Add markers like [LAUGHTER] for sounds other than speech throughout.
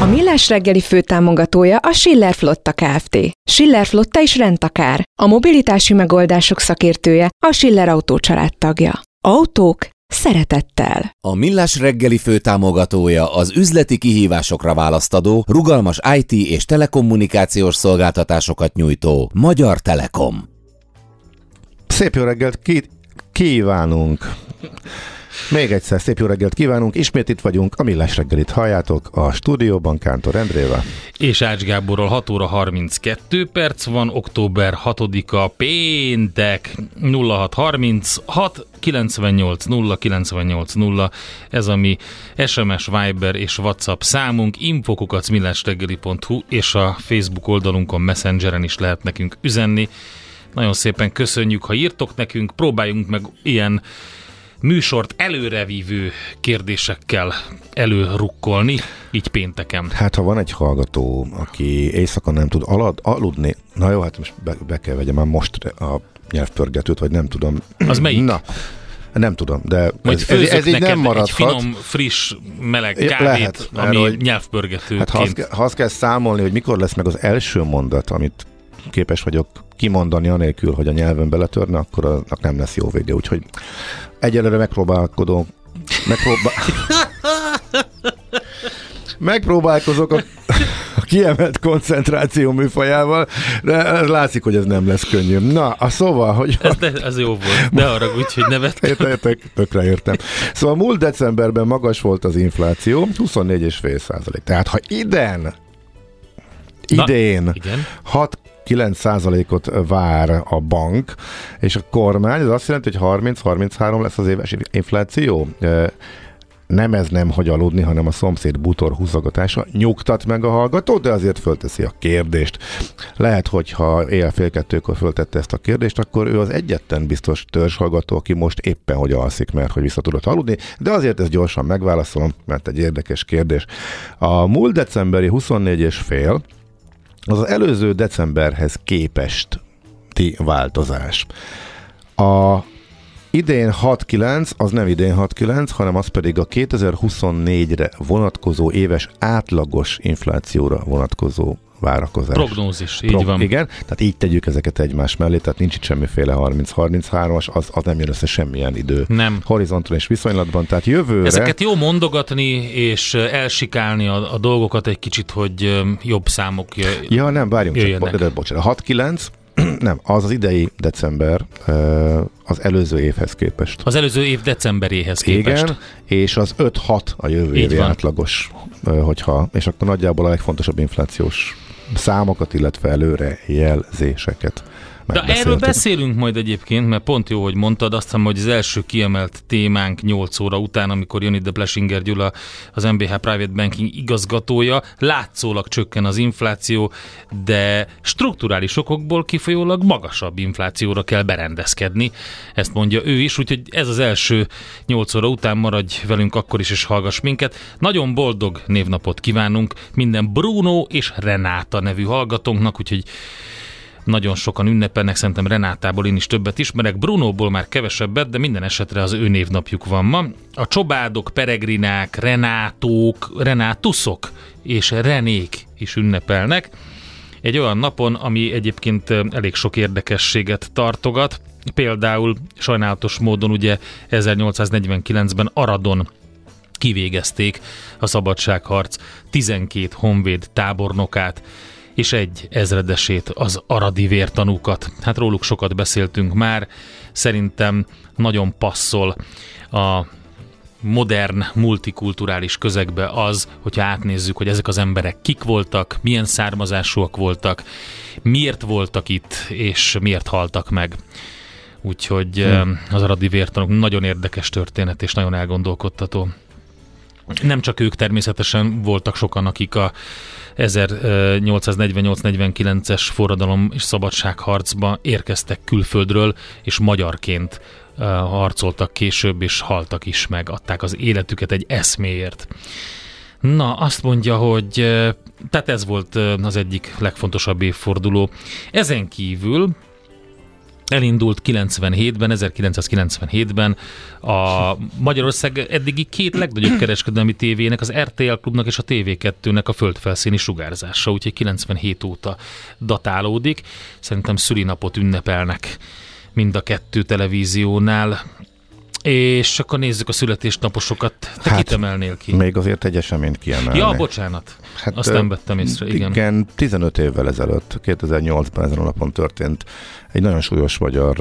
A Millás reggeli főtámogatója a Schiller Flotta Kft. Schiller Flotta is rendtakár. A mobilitási megoldások szakértője a Schiller Autó tagja. Autók szeretettel. A Millás reggeli főtámogatója az üzleti kihívásokra választadó, rugalmas IT és telekommunikációs szolgáltatásokat nyújtó Magyar Telekom. Szép jó reggelt ki- kívánunk! Még egyszer szép jó reggelt kívánunk, ismét itt vagyunk, a Millás reggelit halljátok a stúdióban Kántor Endrével. És Ács Gáborral 6 óra 32 perc van, október 6-a péntek 0636 98 0 98 0 ez a mi SMS, Viber és WhatsApp számunk, infokukat és a Facebook oldalunkon Messengeren is lehet nekünk üzenni. Nagyon szépen köszönjük, ha írtok nekünk, próbáljunk meg ilyen műsort előrevívő kérdésekkel előrukkolni, így pénteken. Hát ha van egy hallgató, aki éjszaka nem tud alad, aludni, na jó, hát most be, be kell vegyem már most a nyelvpörgetőt, vagy nem tudom. Az melyik? Na, nem tudom, de Majd ez, ez, ez így nem maradhat. egy finom, friss, meleg kávét, lehet, ami hogy- nyelvpörgetőként. Hát ha azt, ha azt kell számolni, hogy mikor lesz meg az első mondat, amit képes vagyok kimondani anélkül, hogy a nyelven beletörne, akkor annak nem lesz jó vége. Úgyhogy Egyelőre megpróbálkodom. Megpróbál... Megpróbálkozok a, a kiemelt koncentráció műfajával, de látszik, hogy ez nem lesz könnyű. Na, a szóval, hogy... Ez, ne, ez jó volt, ne arra úgy, hogy nevettem. Értek, tökre értem. Szóval múlt decemberben magas volt az infláció, 24,5 százalék. Tehát ha idén, idén, Na, igen. 6 9%-ot vár a bank, és a kormány, ez azt jelenti, hogy 30-33 lesz az éves infláció nem ez nem hagy aludni, hanem a szomszéd butor húzogatása nyugtat meg a hallgató. de azért fölteszi a kérdést. Lehet, hogy ha éjjel fél kettőkor föltette ezt a kérdést, akkor ő az egyetlen biztos törzshallgató, aki most éppen hogy alszik, mert hogy vissza tudott aludni, de azért ezt gyorsan megválaszolom, mert egy érdekes kérdés. A múlt decemberi 24 és fél, az előző decemberhez képest ti változás. A idén 6-9, az nem idén 6-9, hanem az pedig a 2024-re vonatkozó éves átlagos inflációra vonatkozó várakozás. Prognózis, így van. Igen, tehát így tegyük ezeket egymás mellé, tehát nincs itt semmiféle 30-33-as, az, az nem jön össze semmilyen idő. Nem. Horizonton és viszonylatban, tehát jövőre... Ezeket jó mondogatni, és elsikálni a, a dolgokat egy kicsit, hogy jobb számok jö- Ja, nem, várjunk csak, jöjjenek. bo- de, bocsánat, 6-9, [CLEARS THROAT] nem, az az idei december az előző évhez képest. Az előző év decemberéhez képest. Igen, és az 5-6 a jövő évi van. átlagos, hogyha, és akkor nagyjából a legfontosabb inflációs számokat, illetve előre jelzéseket De erről beszélünk majd egyébként, mert pont jó, hogy mondtad, azt hiszem, hogy az első kiemelt témánk 8 óra után, amikor jön ide Plesinger Gyula, az MBH Private Banking igazgatója, látszólag csökken az infláció, de strukturális okokból kifolyólag magasabb inflációra kell berendezkedni. Ezt mondja ő is, úgyhogy ez az első 8 óra után maradj velünk akkor is, és hallgass minket. Nagyon boldog névnapot kívánunk minden Bruno és Renáta nevű hallgatónknak, úgyhogy nagyon sokan ünnepelnek, szerintem Renátából én is többet ismerek, Brunóból már kevesebbet, de minden esetre az ő névnapjuk van ma. A csobádok, peregrinák, renátók, renátuszok és renék is ünnepelnek. Egy olyan napon, ami egyébként elég sok érdekességet tartogat, például sajnálatos módon ugye 1849-ben Aradon kivégezték a szabadságharc 12 honvéd tábornokát, és egy ezredesét, az aradi vértanúkat. Hát róluk sokat beszéltünk már, szerintem nagyon passzol a modern, multikulturális közegbe az, hogyha átnézzük, hogy ezek az emberek kik voltak, milyen származásúak voltak, miért voltak itt, és miért haltak meg. Úgyhogy hmm. az aradi vértanúk nagyon érdekes történet, és nagyon elgondolkodtató. Nem csak ők természetesen voltak sokan, akik a 1848-49-es forradalom és szabadságharcba érkeztek külföldről, és magyarként harcoltak később, és haltak is meg, adták az életüket egy eszméért. Na, azt mondja, hogy tehát ez volt az egyik legfontosabb évforduló. Ezen kívül elindult 97-ben, 1997-ben a Magyarország eddigi két legnagyobb kereskedelmi tévének, az RTL klubnak és a TV2-nek a földfelszíni sugárzása, úgyhogy 97 óta datálódik. Szerintem szülinapot ünnepelnek mind a kettő televíziónál. És akkor nézzük a születésnaposokat. Te hát, kit emelnél ki? Még azért egy eseményt kiemelni. Ja, bocsánat. Hát, Azt nem vettem észre, igen. Igen, 15 évvel ezelőtt, 2008-ban ezen a napon történt egy nagyon súlyos magyar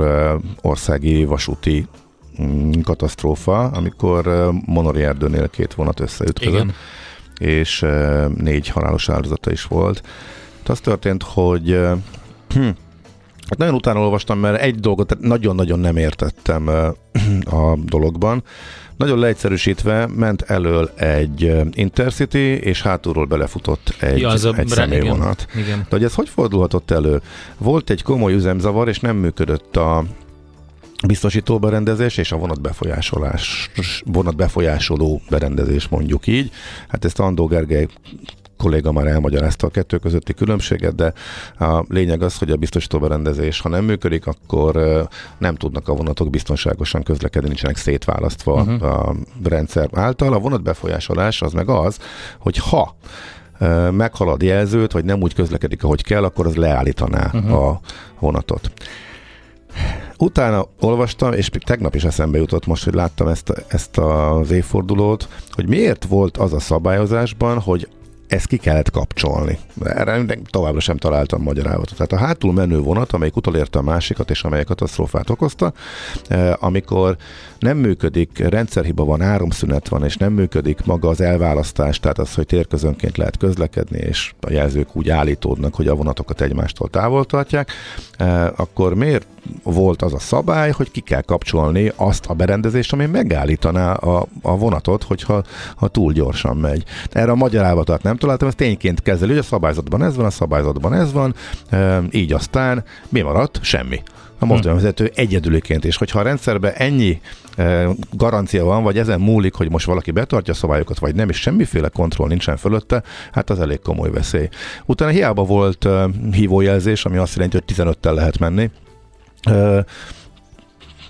országi vasúti mm, katasztrófa, amikor Monori erdőnél két vonat összeütközött, igen. és négy halálos áldozata is volt. Az történt, hogy hm, Hát nagyon utána olvastam, mert egy dolgot nagyon-nagyon nem értettem [CLEARS THROAT] a dologban. Nagyon leegyszerűsítve ment elől egy Intercity, és hátulról belefutott egy, ja, az egy személyvonat. Igen, igen. De hogy ez hogy fordulhatott elő? Volt egy komoly üzemzavar, és nem működött a biztosító berendezés és a vonat befolyásolás, vonat befolyásoló berendezés mondjuk így. Hát ezt Andó Gergely kolléga már elmagyarázta a kettő közötti különbséget, de a lényeg az, hogy a biztosító berendezés, ha nem működik, akkor nem tudnak a vonatok biztonságosan közlekedni, nincsenek szétválasztva uh-huh. a rendszer által. A vonat befolyásolás az meg az, hogy ha meghalad jelzőt, vagy nem úgy közlekedik, ahogy kell, akkor az leállítaná uh-huh. a vonatot. Utána olvastam, és tegnap is eszembe jutott most, hogy láttam ezt, ezt az évfordulót, hogy miért volt az a szabályozásban, hogy ezt ki kellett kapcsolni. Erre továbbra sem találtam magyarázatot. Tehát a hátul menő vonat, amelyik utolérte a másikat, és amely katasztrófát okozta, eh, amikor nem működik, rendszerhiba van, áramszünet van, és nem működik maga az elválasztás, tehát az, hogy térközönként lehet közlekedni, és a jelzők úgy állítódnak, hogy a vonatokat egymástól távol tartják, eh, akkor miért volt az a szabály, hogy ki kell kapcsolni azt a berendezést, ami megállítaná a, a vonatot, hogyha ha túl gyorsan megy. Erre a magyarázatot nem találtam, ez tényként kezeli, hogy a szabályzatban ez van, a szabályzatban ez van, e, így aztán mi maradt? Semmi a mozdonyvezető egyedüliként, és hogyha a rendszerben ennyi e, garancia van, vagy ezen múlik, hogy most valaki betartja a szabályokat, vagy nem, és semmiféle kontroll nincsen fölötte, hát az elég komoly veszély. Utána hiába volt e, hívójelzés, ami azt jelenti, hogy 15-tel lehet menni,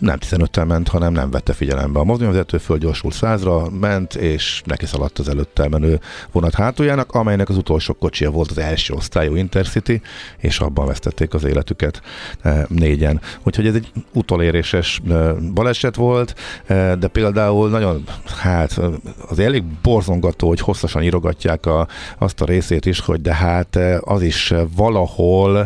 nem 15-tel ment, hanem nem vette figyelembe. A mozdonyvezető fölgyorsult százra, ment, és neki szaladt az előttel menő vonat hátuljának, amelynek az utolsó kocsia volt az első osztályú Intercity, és abban vesztették az életüket e, négyen. Úgyhogy ez egy utoléréses e, baleset volt, e, de például nagyon, hát az elég borzongató, hogy hosszasan írogatják a, azt a részét is, hogy de hát az is valahol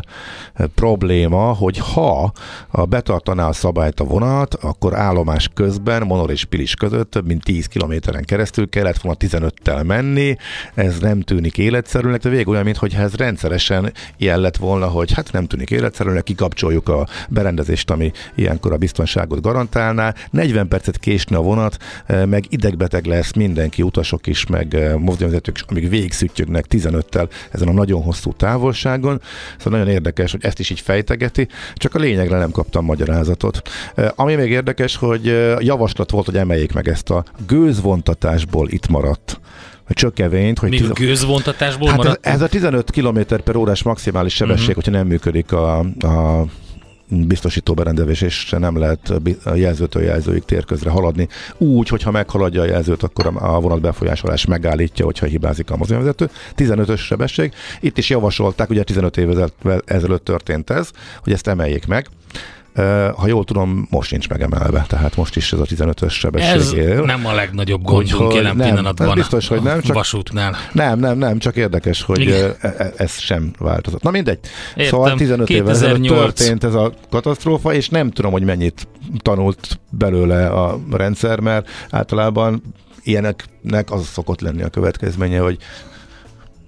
probléma, hogy ha a betartaná a szabályt a vonat, vonat, akkor állomás közben Monor és Pilis között több mint 10 kilométeren keresztül kellett volna 15-tel menni, ez nem tűnik életszerűnek, de végül olyan, mintha ez rendszeresen ilyen lett volna, hogy hát nem tűnik életszerűnek, kikapcsoljuk a berendezést, ami ilyenkor a biztonságot garantálná, 40 percet késni a vonat, eh, meg idegbeteg lesz mindenki, utasok is, meg eh, mozdonyvezetők is, amíg végigszüttyögnek 15-tel ezen a nagyon hosszú távolságon. Szóval nagyon érdekes, hogy ezt is így fejtegeti, csak a lényegre nem kaptam magyarázatot. Eh, ami még érdekes, hogy javaslat volt, hogy emeljék meg ezt a gőzvontatásból itt maradt a csökevényt, hogy... Még a gőzvontatásból hát ez, maradt? ez, a 15 km per órás maximális sebesség, Mhm. uh-huh. hogyha nem működik a, a biztosító berendezés, és nem lehet jelzőtől jelzőig térközre haladni. Úgy, hogyha meghaladja a jelzőt, akkor a vonat befolyásolás megállítja, hogyha hibázik a mozdonyvezető. 15-ös sebesség. Itt is javasolták, ugye 15 évvel ezelőtt történt ez, hogy ezt emeljék meg. Ha jól tudom, most nincs megemelve, tehát most is ez a 15-ös sebesség Ez él. nem a legnagyobb gondunk jelen nem, pillanatban biztos, hogy nem, a csak- vasútnál. Nem, nem, nem, csak érdekes, hogy Igen. e- e- ez sem változott. Na mindegy. Értem. Szóval 15 évvel ezelőtt 2008. történt ez a katasztrófa, és nem tudom, hogy mennyit tanult belőle a rendszer, mert általában ilyeneknek az szokott lenni a következménye, hogy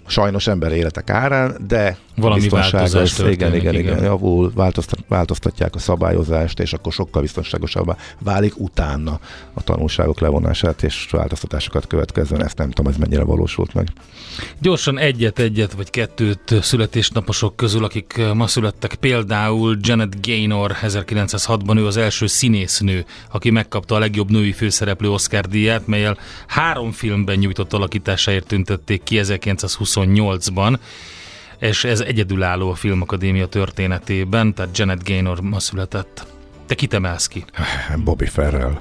sajnos ember életek árán, de Valami biztonságos, igen, igen, igen, igen. javul, változtat, változtatják a szabályozást, és akkor sokkal biztonságosabbá válik utána a tanulságok levonását és változtatásokat következően. Ezt nem tudom, ez mennyire valósult meg. Gyorsan egyet-egyet vagy kettőt születésnaposok közül, akik ma születtek. Például Janet Gaynor 1906-ban ő az első színésznő, aki megkapta a legjobb női főszereplő Oscar díját, melyel három filmben nyújtott alakításáért tüntették ki 1928-ban és ez egyedülálló a Filmakadémia történetében, tehát Janet Gaynor ma született. Te kit emelsz ki? Bobby Ferrell.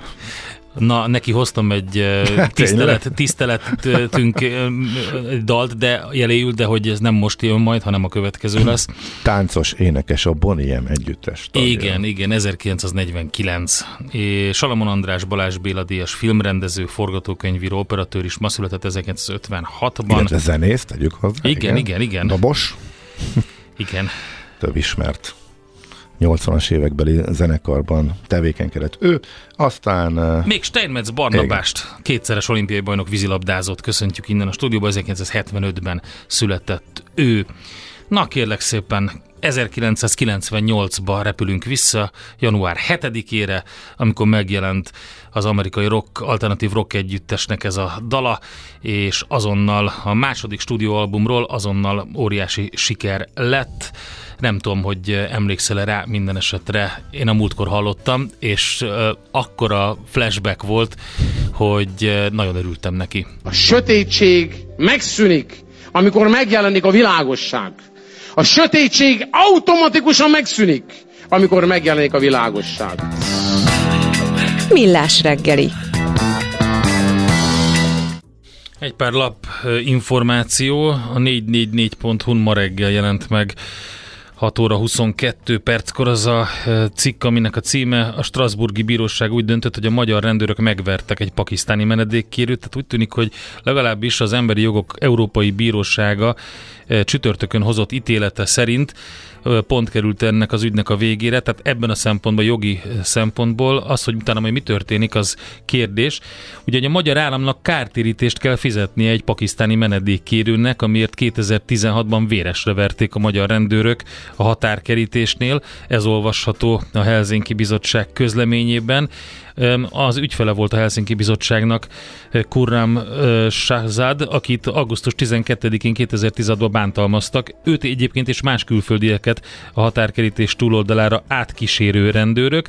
Na, neki hoztam egy [LAUGHS] tisztelet, tiszteletünk dalt, de jeléül, de hogy ez nem most jön majd, hanem a következő lesz. Táncos énekes a Boniem együttes tagja. Igen, igen, 1949. És Salamon András Balázs Béla Díjas filmrendező, forgatókönyvíró, operatőr is ma született 1956-ban. Illetve zenész, tegyük hozzá. Igen, igen, igen. Dobos, Igen. több ismert 80-as évekbeli zenekarban tevékenykedett ő, aztán Még Steinmetz Barnabást, kétszeres olimpiai bajnok vízilabdázott, köszöntjük innen a stúdióba, 1975-ben született ő. Na kérlek szépen, 1998-ba repülünk vissza, január 7-ére, amikor megjelent az amerikai rock, alternatív rock együttesnek ez a dala, és azonnal a második stúdióalbumról azonnal óriási siker lett. Nem tudom, hogy emlékszel rá minden esetre. Én a múltkor hallottam, és akkora flashback volt, hogy nagyon örültem neki. A sötétség megszűnik, amikor megjelenik a világosság. A sötétség automatikusan megszűnik, amikor megjelenik a világosság. Millás reggeli. Egy pár lap információ, a 444.hu ma reggel jelent meg 6 óra 22 perckor az a ö, cikk, aminek a címe. A Strasburgi Bíróság úgy döntött, hogy a magyar rendőrök megvertek egy pakisztáni menedékkérőt, tehát úgy tűnik, hogy legalábbis az Emberi Jogok Európai Bírósága ö, csütörtökön hozott ítélete szerint pont került ennek az ügynek a végére, tehát ebben a szempontból, jogi szempontból az, hogy utána majd mi történik, az kérdés. Ugye a magyar államnak kártérítést kell fizetnie egy pakisztáni menedékkérőnek, amiért 2016-ban véresre verték a magyar rendőrök a határkerítésnél. Ez olvasható a Helsinki Bizottság közleményében. Az ügyfele volt a Helsinki Bizottságnak eh, Kurram eh, Shahzad, akit augusztus 12-én 2016-ban bántalmaztak. Őt egyébként és más külföldieket a határkerítés túloldalára átkísérő rendőrök.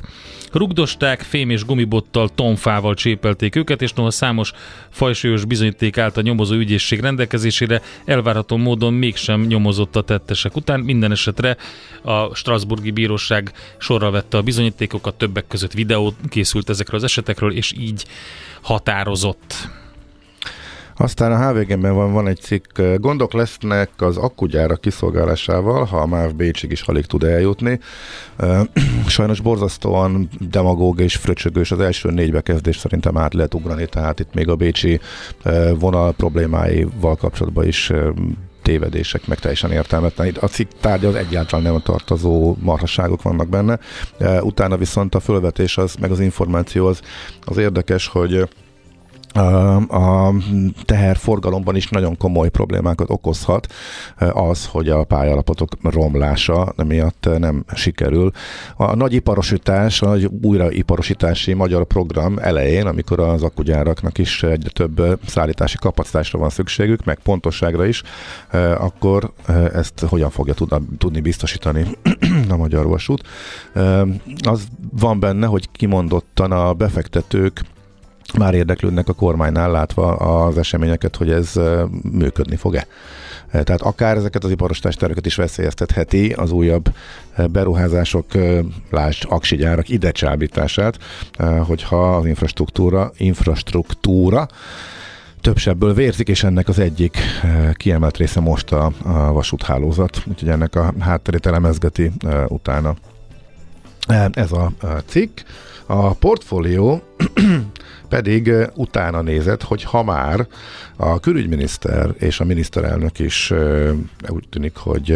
Rugdosták, fém és gumibottal, tonfával csépelték őket, és noha számos fajsúlyos bizonyíték állt a nyomozó ügyészség rendelkezésére, elvárható módon mégsem nyomozott a tettesek után. Minden esetre a Strasburgi Bíróság sorra vette a bizonyítékokat, többek között videó készült ezekről az esetekről, és így határozott. Aztán a HVG-ben van, van egy cikk, gondok lesznek az akkugyára kiszolgálásával, ha a MÁV Bécsig is alig tud eljutni. [CLEARS THROAT] Sajnos borzasztóan demagóg és fröcsögős az első négy bekezdés szerintem át lehet ugrani, tehát itt még a bécsi vonal problémáival kapcsolatban is tévedések, meg teljesen értelmetlen. A cikk tárgya az egyáltalán nem tartozó marhasságok vannak benne. Utána viszont a fölvetés az, meg az információ az, az érdekes, hogy a teherforgalomban is nagyon komoly problémákat okozhat az, hogy a pályállapotok romlása miatt nem sikerül. A nagy iparosítás, a nagy újraiparosítási magyar program elején, amikor az akkugyáraknak is egyre több szállítási kapacitásra van szükségük, meg pontosságra is, akkor ezt hogyan fogja tudni biztosítani [CLEARS THROAT] a magyar vasút. Az van benne, hogy kimondottan a befektetők már érdeklődnek a kormánynál látva az eseményeket, hogy ez működni fog-e. Tehát akár ezeket az iparos testterveket is veszélyeztetheti az újabb beruházások, lásd, aksi gyárak ide csábítását, hogyha az infrastruktúra, infrastruktúra több sebből vérzik, és ennek az egyik kiemelt része most a, a vasúthálózat, úgyhogy ennek a hátterét elemezgeti utána. Ez a cikk. A portfólió [CLEARS THROAT] pedig utána nézett, hogy ha már a külügyminiszter és a miniszterelnök is úgy tűnik, hogy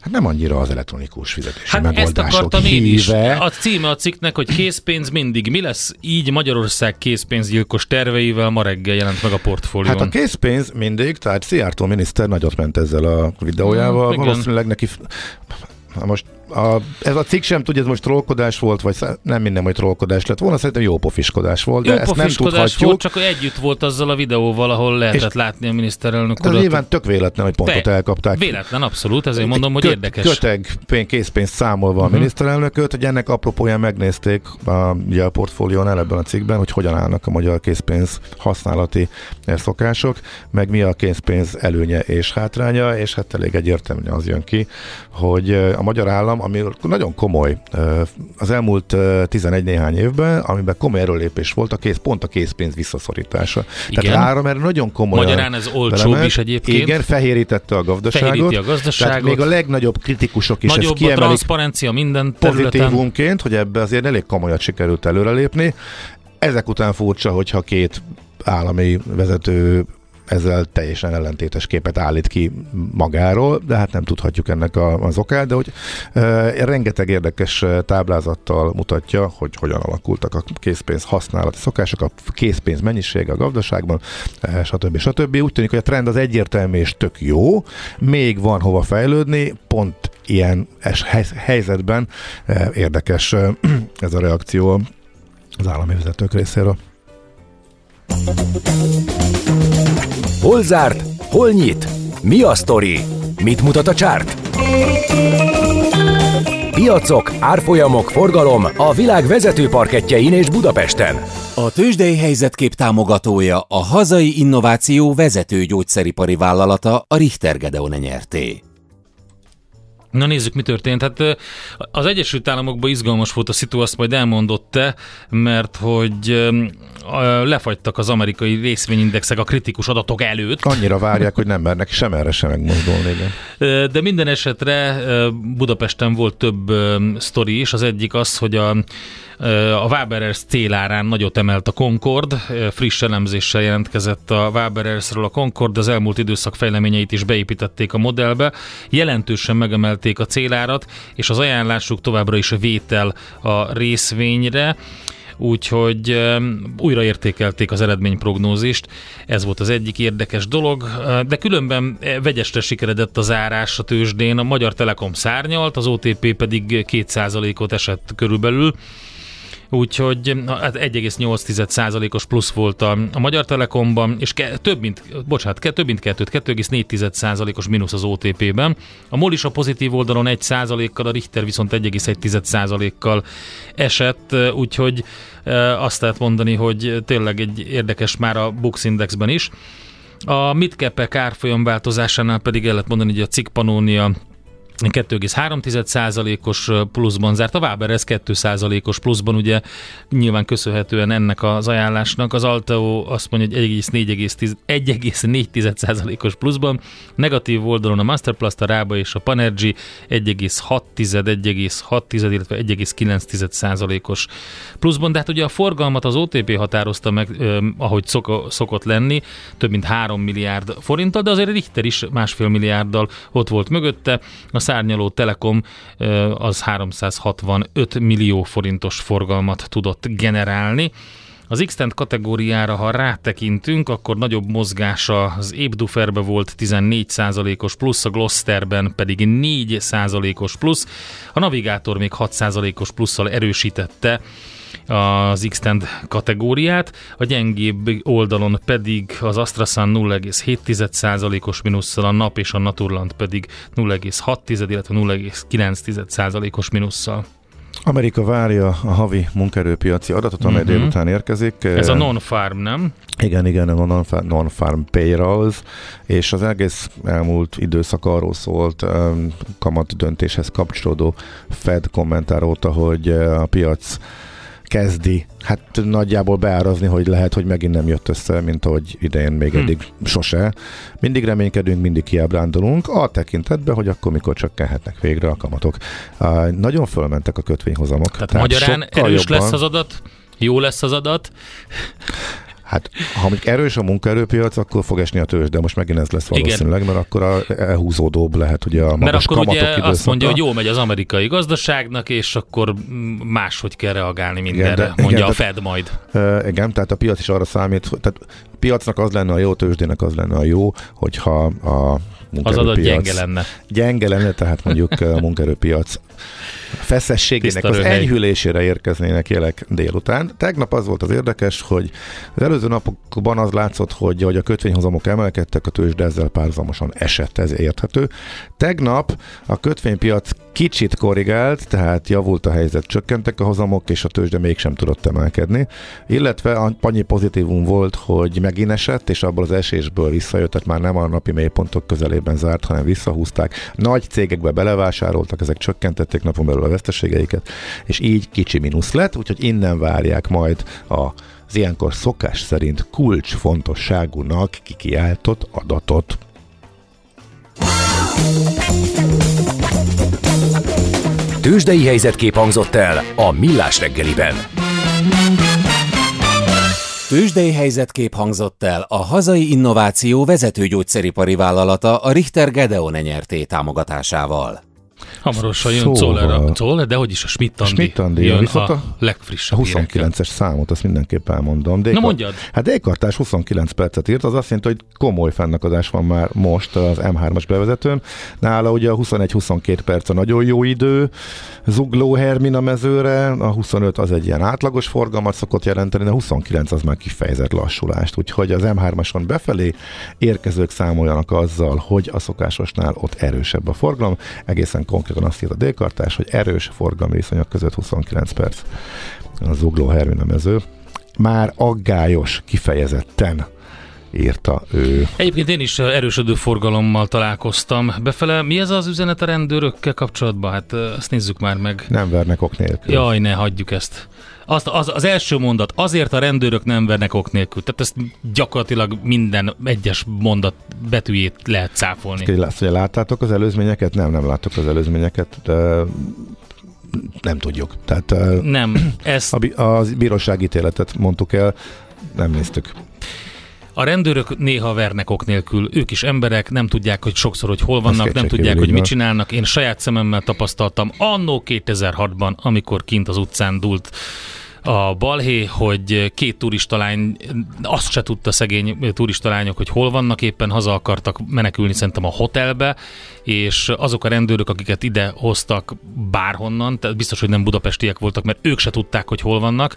hát nem annyira az elektronikus fizetési Hát ezt megoldások akartam én is. híve. A címe a cikknek, hogy készpénz mindig. Mi lesz így Magyarország készpénzgyilkos terveivel? Ma reggel jelent meg a portfólión. Hát a készpénz mindig, tehát Szijjártó miniszter nagyot ment ezzel a videójával, Mm, igen. valószínűleg neki most a, ez a cikk sem tudja, ez most trollkodás volt, vagy nem minden, hogy trollkodás lett volna, szerintem jó pofiskodás volt, de Jó ezt nem tudhatjuk. volt, csak együtt volt azzal a videóval, ahol lehetett látni a miniszterelnök urat. nyilván tök véletlen, hogy pontot Te- elkapták. Véletlen, abszolút, ezért mondom, hogy Köt- érdekes. Köteg pén- készpénzt számolva a Mhm. miniszterelnököt, hogy ennek apropóján megnézték a, ugye a portfólión ebben a cikkben, hogy hogyan állnak a magyar készpénz használati szokások, meg mi a készpénz előnye és hátránya, és hát elég egyértelműen az jön ki, hogy a magyar állam, ami nagyon komoly az elmúlt eh, 11 néhány évben, amiben komoly erőlépés volt, a kész, pont a készpénz visszaszorítása. Igen. Tehát áram erre nagyon komoly. Magyarán ez olcsóbb is egyébként. Igen, fehérítette a gazdaságot. Fehéríti a gazdaságot. Tehát még a legnagyobb kritikusok is Nagyobb ezt a kiemelik transzparencia minden területen. pozitívumként, hogy ebbe azért elég komolyat sikerült előrelépni. Ezek után furcsa, hogyha két állami vezető ezzel teljesen ellentétes képet állít ki magáról, de hát nem tudhatjuk ennek a, az okát, de hogy e, rengeteg érdekes táblázattal mutatja, hogy hogyan alakultak a készpénz használati szokások, a készpénz mennyisége a gazdaságban, e, stb. stb. Úgy tűnik, hogy a trend az egyértelmű és tök jó, még van hova fejlődni, pont ilyen es- hely- helyzetben e, érdekes e, [CLEARS THROAT] ez a reakció az állami vezetők részéről. Hol zárt? Hol nyit? Mi a sztori? Mit mutat a csárt? Piacok, árfolyamok, forgalom a világ vezető parketjein és Budapesten. A tőzsdei helyzetkép támogatója a hazai innováció vezető gyógyszeripari vállalata a Richter Gedeon nyerté. Na nézzük, mi történt. Hát az Egyesült Államokban izgalmas volt a szitu, azt majd elmondott te, mert hogy lefagytak az amerikai részvényindexek a kritikus adatok előtt. Annyira várják, hogy nem mernek sem erre sem megmozdulni. Igen. De minden esetre Budapesten volt több sztori is. Az egyik az, hogy a, a Waberers célárán nagyot emelt a Concord. Friss elemzéssel jelentkezett a Waberersről a Concord, az elmúlt időszak fejleményeit is beépítették a modellbe. Jelentősen megemelték a célárat, és az ajánlásuk továbbra is a vétel a részvényre úgyhogy újra értékelték az eredményprognózist. Ez volt az egyik érdekes dolog, de különben eh, vegyesre sikeredett a zárás a tőzsdén. A Magyar Telekom szárnyalt, az OTP pedig 2%-ot esett körülbelül. Úgyhogy hát 1,8%-os plusz volt a, Magyar Telekomban, és ke, több mint, bocsánat, ke, több mint kettőt, 2,4%-os mínusz az OTP-ben. A MOL is a pozitív oldalon 1%-kal, a Richter viszont 1,1%-kal esett, úgyhogy e, azt lehet mondani, hogy tényleg egy érdekes már a Bux Indexben is. A midcap árfolyam változásánál pedig el lehet mondani, hogy a cikk Pannonia 2,3%-os pluszban zárt, a Waber ez 2%-os pluszban, ugye nyilván köszönhetően ennek az ajánlásnak, az Alteo azt mondja, hogy 1,4%-os pluszban, negatív oldalon a Masterplast, a Rába és a Panergy 1,6, 1,6, illetve 1,9%-os pluszban, de hát ugye a forgalmat az OTP határozta meg, ahogy szok, szokott lenni, több mint 3 milliárd forinttal, de azért Richter is másfél milliárddal ott volt mögötte, a szárnyaló Telekom az 365 millió forintos forgalmat tudott generálni. Az x kategóriára, ha rátekintünk, akkor nagyobb mozgása az Ébduferbe volt 14%-os plusz, a Glosterben pedig 4%-os plusz. A Navigátor még 6%-os plusszal erősítette az x kategóriát, a gyengébb oldalon pedig az AstraZan 0,7%-os minusszal, a NAP és a Naturland pedig 0,6, illetve 0,9%-os minusszal. Amerika várja a havi munkaerőpiaci adatot, amely Mhm. délután érkezik. Ez a Eh, non-farm, nem? Igen, igen, a non-fa- non-farm payrolls, és az egész elmúlt időszak arról szólt um, kamat döntéshez kapcsolódó Fed kommentár óta, hogy uh, a piac kezdi hát nagyjából beárazni, hogy lehet, hogy megint nem jött össze, mint ahogy idején még Hm. eddig sose. Mindig reménykedünk, mindig kiábrándulunk, a tekintetben, hogy akkor mikor csökkenhetnek végre a kamatok. Uh, nagyon fölmentek a kötvényhozamok. Tehát, Tehát magyarán erős jobban- lesz az adat, jó lesz az adat. Hát, ha mondjuk erős a munkaerőpiac, akkor fog esni a tőzs, de most megint ez lesz valószínűleg, mert akkor a elhúzódóbb lehet ugye a magas Mert akkor ugye időszaka. azt mondja, hogy jó megy az amerikai gazdaságnak, és akkor máshogy kell reagálni mindenre, de- mondja igen, a de- Fed majd. Uh, igen, tehát a piac is arra számít, hogy- tehát a piacnak az lenne a jó, tőzsdének az lenne a jó, hogyha a Az adat munkaerőpiac gyenge lenne. gyenge lenne, tehát mondjuk a munkaerőpiac feszességének Tiszta az röhely. enyhülésére érkeznének jelek délután. Tegnap az volt az érdekes, hogy az előző napokban az látszott, hogy, hogy a kötvényhozamok emelkedtek, a tőzsde ezzel párhuzamosan esett, ez érthető. Tegnap a kötvénypiac kicsit korrigált, tehát javult a helyzet, csökkentek a hozamok, és a tőzsde mégsem tudott emelkedni. Illetve annyi pozitívum volt, hogy megint esett, és abból az esésből visszajött, tehát már nem a napi mélypontok közelében zárt, hanem visszahúzták. Nagy cégekbe belevásároltak, ezek csökkentették napon belül a veszteségeiket, és így kicsi mínusz lett, úgyhogy innen várják majd a az ilyenkor szokás szerint kulcsfontosságúnak kikiáltott adatot. Tőzsdei helyzetkép hangzott el a Millás reggeliben. Tőzsdei helyzetkép hangzott el a hazai innováció vezető gyógyszeripari vállalata a Richter Gedeon nyerté támogatásával. Hamarosan jön Szóval- Zoller, de hogy is a Schmidt-Andi, Schmidt-Andi, jön viszont a, a- legfrissebb A hírekkel. 29-es számot, azt mindenképp elmondom. D- Na mondjad. Hát D-kartás 29 percet írt, az azt jelenti, hogy komoly fennakadás van már most az M3-as bevezetőn. Nála ugye a 21-22 perc a nagyon jó idő, zugló Hermina mezőre, a 25 az egy ilyen átlagos forgalmat szokott jelenteni, de a 29 az már kifejezett lassulást, úgyhogy az M3-ason befelé érkezők számoljanak azzal, hogy a szokásosnál ott erősebb a forgalom. Egészen konkrétan azt írt a D-kartás, hogy erős forgalmi viszonyok között 29 perc a zugló Hermina mező. Már aggályos kifejezetten írta ő. Egyébként én is erősödő forgalommal találkoztam befele. Mi ez az üzenet a rendőrökkel kapcsolatban? Hát ezt nézzük már meg. Nem vernek ok nélkül. Jaj, ne, hagyjuk ezt. Azt, az, az első mondat, azért a rendőrök nem vernek ok nélkül. Tehát ezt gyakorlatilag minden egyes mondat betűjét lehet cáfolni. Azt, hogy láttátok az előzményeket? Nem, nem láttok az előzményeket, de nem tudjuk. Tehát Nem, [CLEARS THROAT] ez a, bí- a bíróság ítéletet mondtuk el, nem néztük. A rendőrök néha vernek ok nélkül, ők is emberek, nem tudják, hogy sokszor, hogy hol vannak, nem tudják, hogy mit csinálnak. Én saját szememmel tapasztaltam annó 2006-ban, amikor kint az utcán dúlt a balhé, hogy két turistalány, azt se tudta szegény turistalányok, hogy hol vannak, éppen haza akartak menekülni szerintem a hotelbe, és azok a rendőrök, akiket ide hoztak bárhonnan, tehát biztos, hogy nem budapestiek voltak, mert ők se tudták, hogy hol vannak,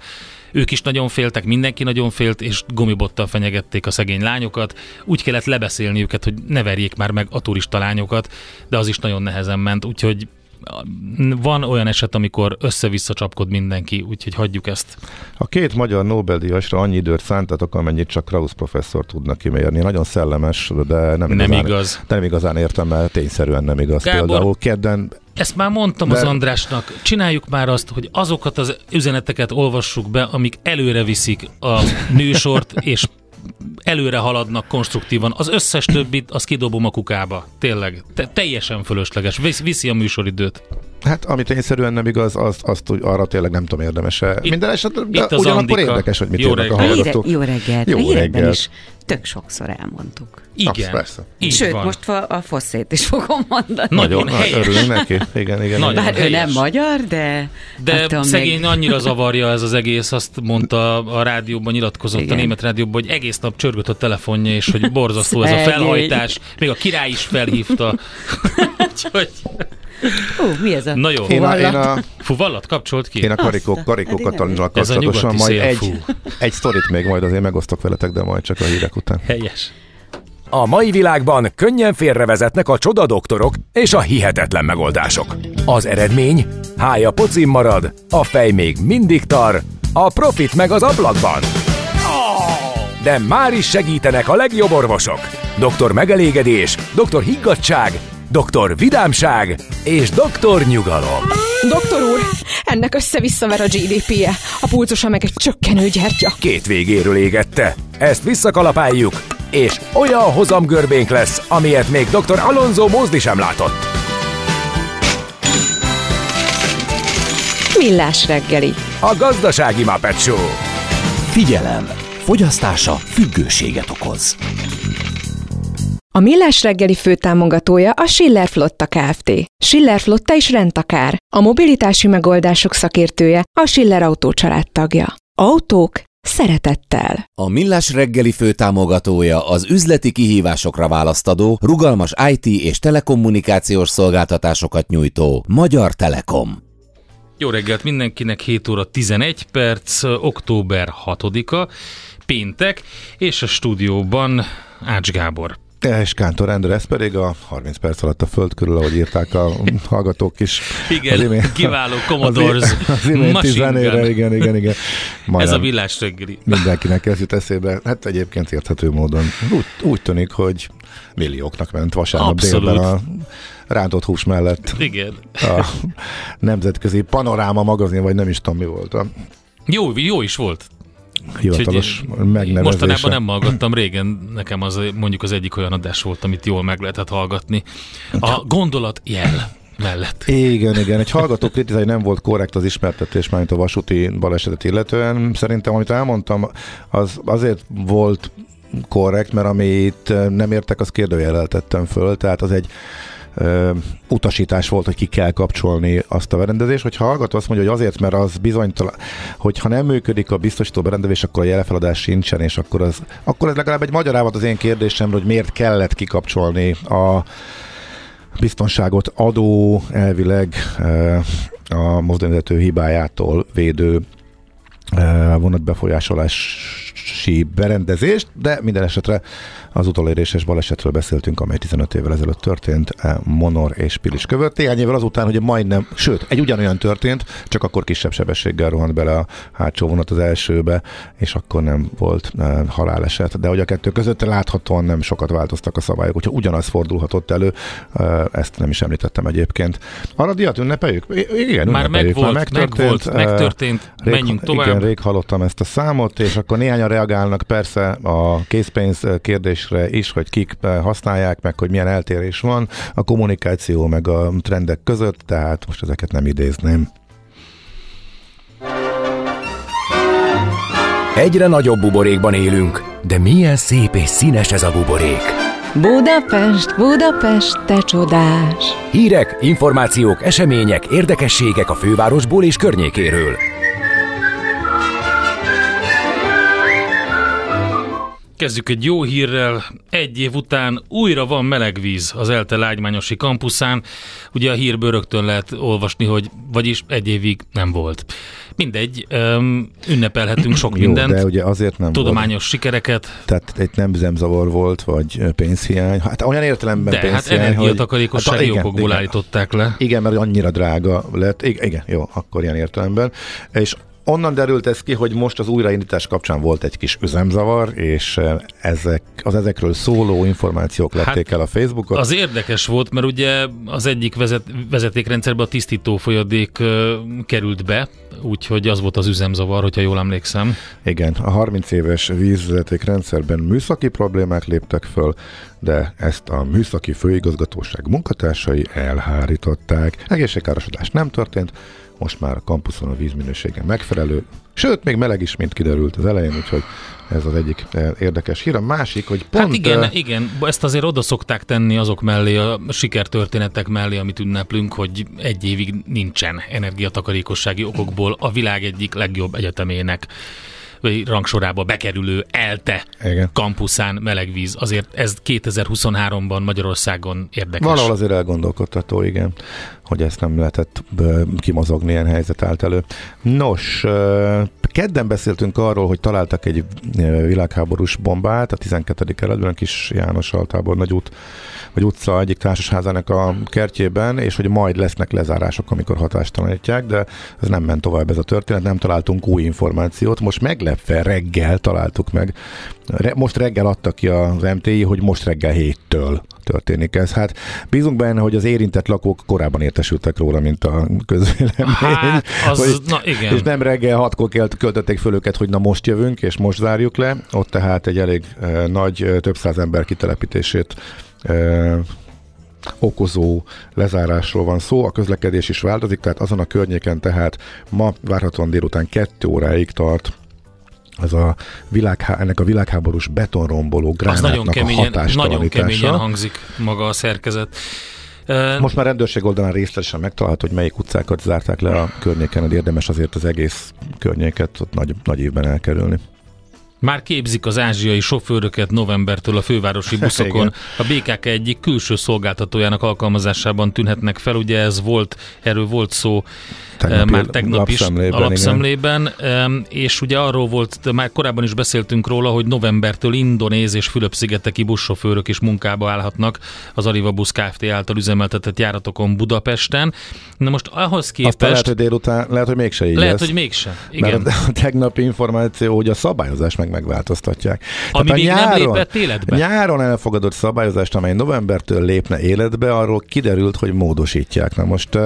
ők is nagyon féltek, mindenki nagyon félt, és gumibottal fenyegették a szegény lányokat. Úgy kellett lebeszélni őket, hogy ne verjék már meg a turista lányokat, de az is nagyon nehezen ment, úgyhogy van olyan eset, amikor össze-vissza csapkod mindenki, úgyhogy hagyjuk ezt. A két magyar Nobel-díjasra annyi időt szántatok, amennyit csak Krausz professzor tudnak kimérni. Nagyon szellemes, de nem, Nem igazán, igaz. Nem igazán értem, mert tényszerűen nem igaz. Gábor, Például kedden Ezt már mondtam De- az Andrásnak, csináljuk már azt, hogy azokat az üzeneteket olvassuk be, amik előre viszik a nősort, és előre haladnak konstruktívan. Az összes többit, az kidobom a kukába. Tényleg. Te- teljesen fölösleges. Visz- viszi a műsoridőt. Hát, amit tényszerűen nem igaz, azt, azt úgy, arra tényleg nem tudom érdemese. Itt- Minden esetben, de itt az ugyanakkor Andika. érdekes, hogy mit Jó írnak a hallgatók. Híre, jó reggelt. Jó a reggelt. is tök sokszor elmondtuk. Igen. Azt persze. Így Sőt, van. most a, a fosszét is fogom mondani. Nagyon Na, helyes. örülünk neki. Igen, igen. Nagyon. Bár ő helyes. nem magyar, de... De attól szegény még- annyira zavarja ez az egész, azt mondta a rádióban, nyilatkozott Igen. a német rádióban, hogy egész nap csörgött a telefonja, és hogy borzasztó ez a felhajtás. Még a király is felhívta. [LAUGHS] Úgyhogy, Ú, mi ez a na jó. Én a, én a, Fuvallat kapcsolt ki? én a karikó, karikó Ez a kapcsolatosan majd szél, egy, fú. egy sztorit még majd azért megosztok veletek, de majd csak a hírek után. Helyes. A mai világban könnyen félrevezetnek a csoda doktorok és a hihetetlen megoldások. Az eredmény? Hája pocim marad, a fej még mindig tar, a profit meg az ablakban. De már is segítenek a legjobb orvosok. Doktor megelégedés, doktor higgadság, doktor vidámság és doktor nyugalom. Doktor úr, ennek össze-visszaver a GDP-je, a pulcosa meg egy csökkenő gyertya. Két végéről égette. Ezt visszakalapáljuk, és olyan hozamgörbénk lesz, amilyet még dr. Alonso Mózdi sem látott. Millás reggeli. A gazdasági Muppet Show. Figyelem! Fogyasztása függőséget okoz. A Millás reggeli főtámogatója a Schiller Flotta Kft. Schiller Flotta is rendtakár. A mobilitási megoldások szakértője a Schiller Autó tagja. Autók szeretettel. A Millás reggeli főtámogatója az üzleti kihívásokra választadó, rugalmas IT és telekommunikációs szolgáltatásokat nyújtó Magyar Telekom. Jó reggelt mindenkinek, 7 óra 11 perc, október 6-a, péntek, és a stúdióban Ács Gábor. És Kántor Endre, ez pedig a 30 perc alatt a föld körül, ahogy írták a hallgatók is. Igen, az imént, kiváló Commodores az, az iménti zenére, igen, igen, igen. Ez a villás reggeli. Mindenkinek ez jut eszébe. Hát egyébként érthető módon. Úgy, úgy tűnik, hogy millióknak ment vasárnap Abszolút. délben a rántott hús mellett. Igen. A nemzetközi panoráma magazin, vagy nem is tudom mi volt a Jó, jó is volt. Hivatalos megnevezése. Mostanában nem hallgattam, régen nekem az mondjuk az egyik olyan adás volt, amit jól meg lehetett hallgatni. A gondolat jel mellett. Igen, igen. Egy hallgató hogy nem volt korrekt az ismertetés, mint a vasúti balesetet illetően. Szerintem, amit elmondtam, az azért volt korrekt, mert amit nem értek, az kérdőjelel tettem föl, tehát az egy utasítás volt, hogy ki kell kapcsolni azt a berendezést, hogyha hallgató azt mondja, hogy azért, mert az bizonytalan, hogy ha nem működik a biztosító berendezés, akkor a jelefeladás sincsen, és akkor, az, akkor ez legalább egy magyarávat az én kérdésemről, hogy miért kellett kikapcsolni a biztonságot adó elvileg a mozdonyvezető hibájától védő eh, vonatbefolyásolási berendezést, de minden esetre az utoléréses balesetről beszéltünk, amely 15 évvel ezelőtt történt eh, Monor és Pilis között. Néhány évvel azután, hogy majdnem, sőt, egy ugyanolyan történt, csak akkor kisebb sebességgel rohant bele a hátsó vonat az elsőbe, és akkor nem volt eh, haláleset. De hogy a kettő között láthatóan nem sokat változtak a szabályok, hogyha ugyanaz fordulhatott elő, eh, ezt nem is említettem egyébként. Arra diat ünnepeljük? Igen, Már megvolt, megvolt, eh, megtörtént, Rég, menjünk tovább. Igen, rég hallottam ezt a számot, és akkor néhányan reagálnak persze a készpénz kérdésre is, hogy kik használják, meg hogy milyen eltérés van a kommunikáció meg a trendek között, tehát most ezeket nem idézném. Egyre nagyobb buborékban élünk, de milyen szép és színes ez a buborék. Budapest, Budapest, te csodás! Hírek, információk, események, érdekességek a fővárosból és környékéről. Kezdjük egy jó hírrel. Egy év után újra van meleg víz az ELTE lágymányosi kampuszán. Ugye a hírből rögtön lehet olvasni, hogy vagyis egy évig nem volt. Mindegy, um, ünnepelhetünk sok Jó, mindent, de ugye azért nem tudományos volt. sikereket, Tehát egy nem üzemzavar volt, vagy pénzhiány. Hát olyan értelemben de hát pénzhiány, energiatakarékossági Hát, igen, okokból igen. állították le. Igen, mert annyira drága lett. Igen, igen, jó, akkor ilyen értelemben. És onnan derült ez ki, hogy most az újraindítás kapcsán volt egy kis üzemzavar, és eh, ezek, az ezekről szóló információk lették Hát, el a Facebookot. Az érdekes volt, mert ugye az egyik vezet, vezetékrendszerbe a tisztító folyadék ö, került be, úgyhogy az volt az üzemzavar, hogyha jól emlékszem. Igen, a 30 éves vízvezeték rendszerben műszaki problémák léptek föl, de ezt a műszaki főigazgatóság munkatársai elhárították. Egészségkárosodás nem történt, most már a kampuszon a vízminősége megfelelő, sőt, még meleg is, mint kiderült az elején, úgyhogy ez az egyik eh, érdekes hír. A másik, hogy pont... hát igen, eh, igen, ezt azért oda szokták tenni azok mellé, a sikertörténetek mellé, amit ünneplünk, hogy egy évig nincsen energiatakarékossági okokból a világ egyik legjobb egyetemének vagy rangsorába bekerülő ELTE Igen. kampuszán melegvíz. Azért ez 2023-ban Magyarországon érdekes. Valahol azért elgondolkodtató, igen, hogy ezt nem lehetett kimozogni, ilyen helyzet állt elő. Nos, kedden beszéltünk arról, hogy találtak egy ö, világháborús bombát a 12. kerületben, kis János Altábor nagy út, vagy utca egyik társasházának a kertjében, és hogy majd lesznek lezárások, amikor hatástalanítják, de ez nem ment tovább ez a történet, nem találtunk új információt. Most meglepve reggel találtuk meg. Most reggel adta ki az MTI, hogy most reggel héttől történik ez. Hát bízunk benne, hogy az érintett lakók korábban értesültek róla, mint a közvélemény. Hát, az, Hogy- na igen. és nem reggel hatkor költötték föl őket, hogy na most jövünk, és most zárjuk le. Ott tehát egy elég eh, nagy, több száz ember kitelepítését eh, okozó lezárásról van szó, a közlekedés is változik, tehát azon a környéken tehát ma várhatóan délután kettő óráig tart ez a világhá, ennek a világháborús betonromboló Az gránátnak nagyon a keményen, nagyon hatástalanítása. keményen hangzik maga a szerkezet. Most már rendőrség oldalán részletesen megtalálható, hogy melyik utcákat zárták le a környéken, de érdemes azért az egész környéket ott nagy, nagy évben elkerülni. Már képzik az ázsiai sofőröket novembertől a fővárosi [LAUGHS] buszokon. A BKK egyik külső szolgáltatójának alkalmazásában tűnhetnek fel. Ugye ez volt, erről volt szó Már tegnap is lapszemlében, a lapszemlében, em, és ugye arról volt, már korábban is beszéltünk róla, hogy novembertől indonéz és Fülöp-szigeteki buszsofőrök is munkába állhatnak az Arriva Busz Kft. által üzemeltetett járatokon Budapesten. Na most ahhoz Aztán képest lehet, hogy délután, lehet, hogy mégse így lehet, lesz. hogy mégsem. Igen. Mert a [LAUGHS] tegnapi információ, hogy a szabályozást meg megváltoztatják. Ami Tehát még nem lépett életbe. Nyáron elfogadott szabályozást, amely novembertől lépne életbe, arról kiderült, hogy módosítják. Na most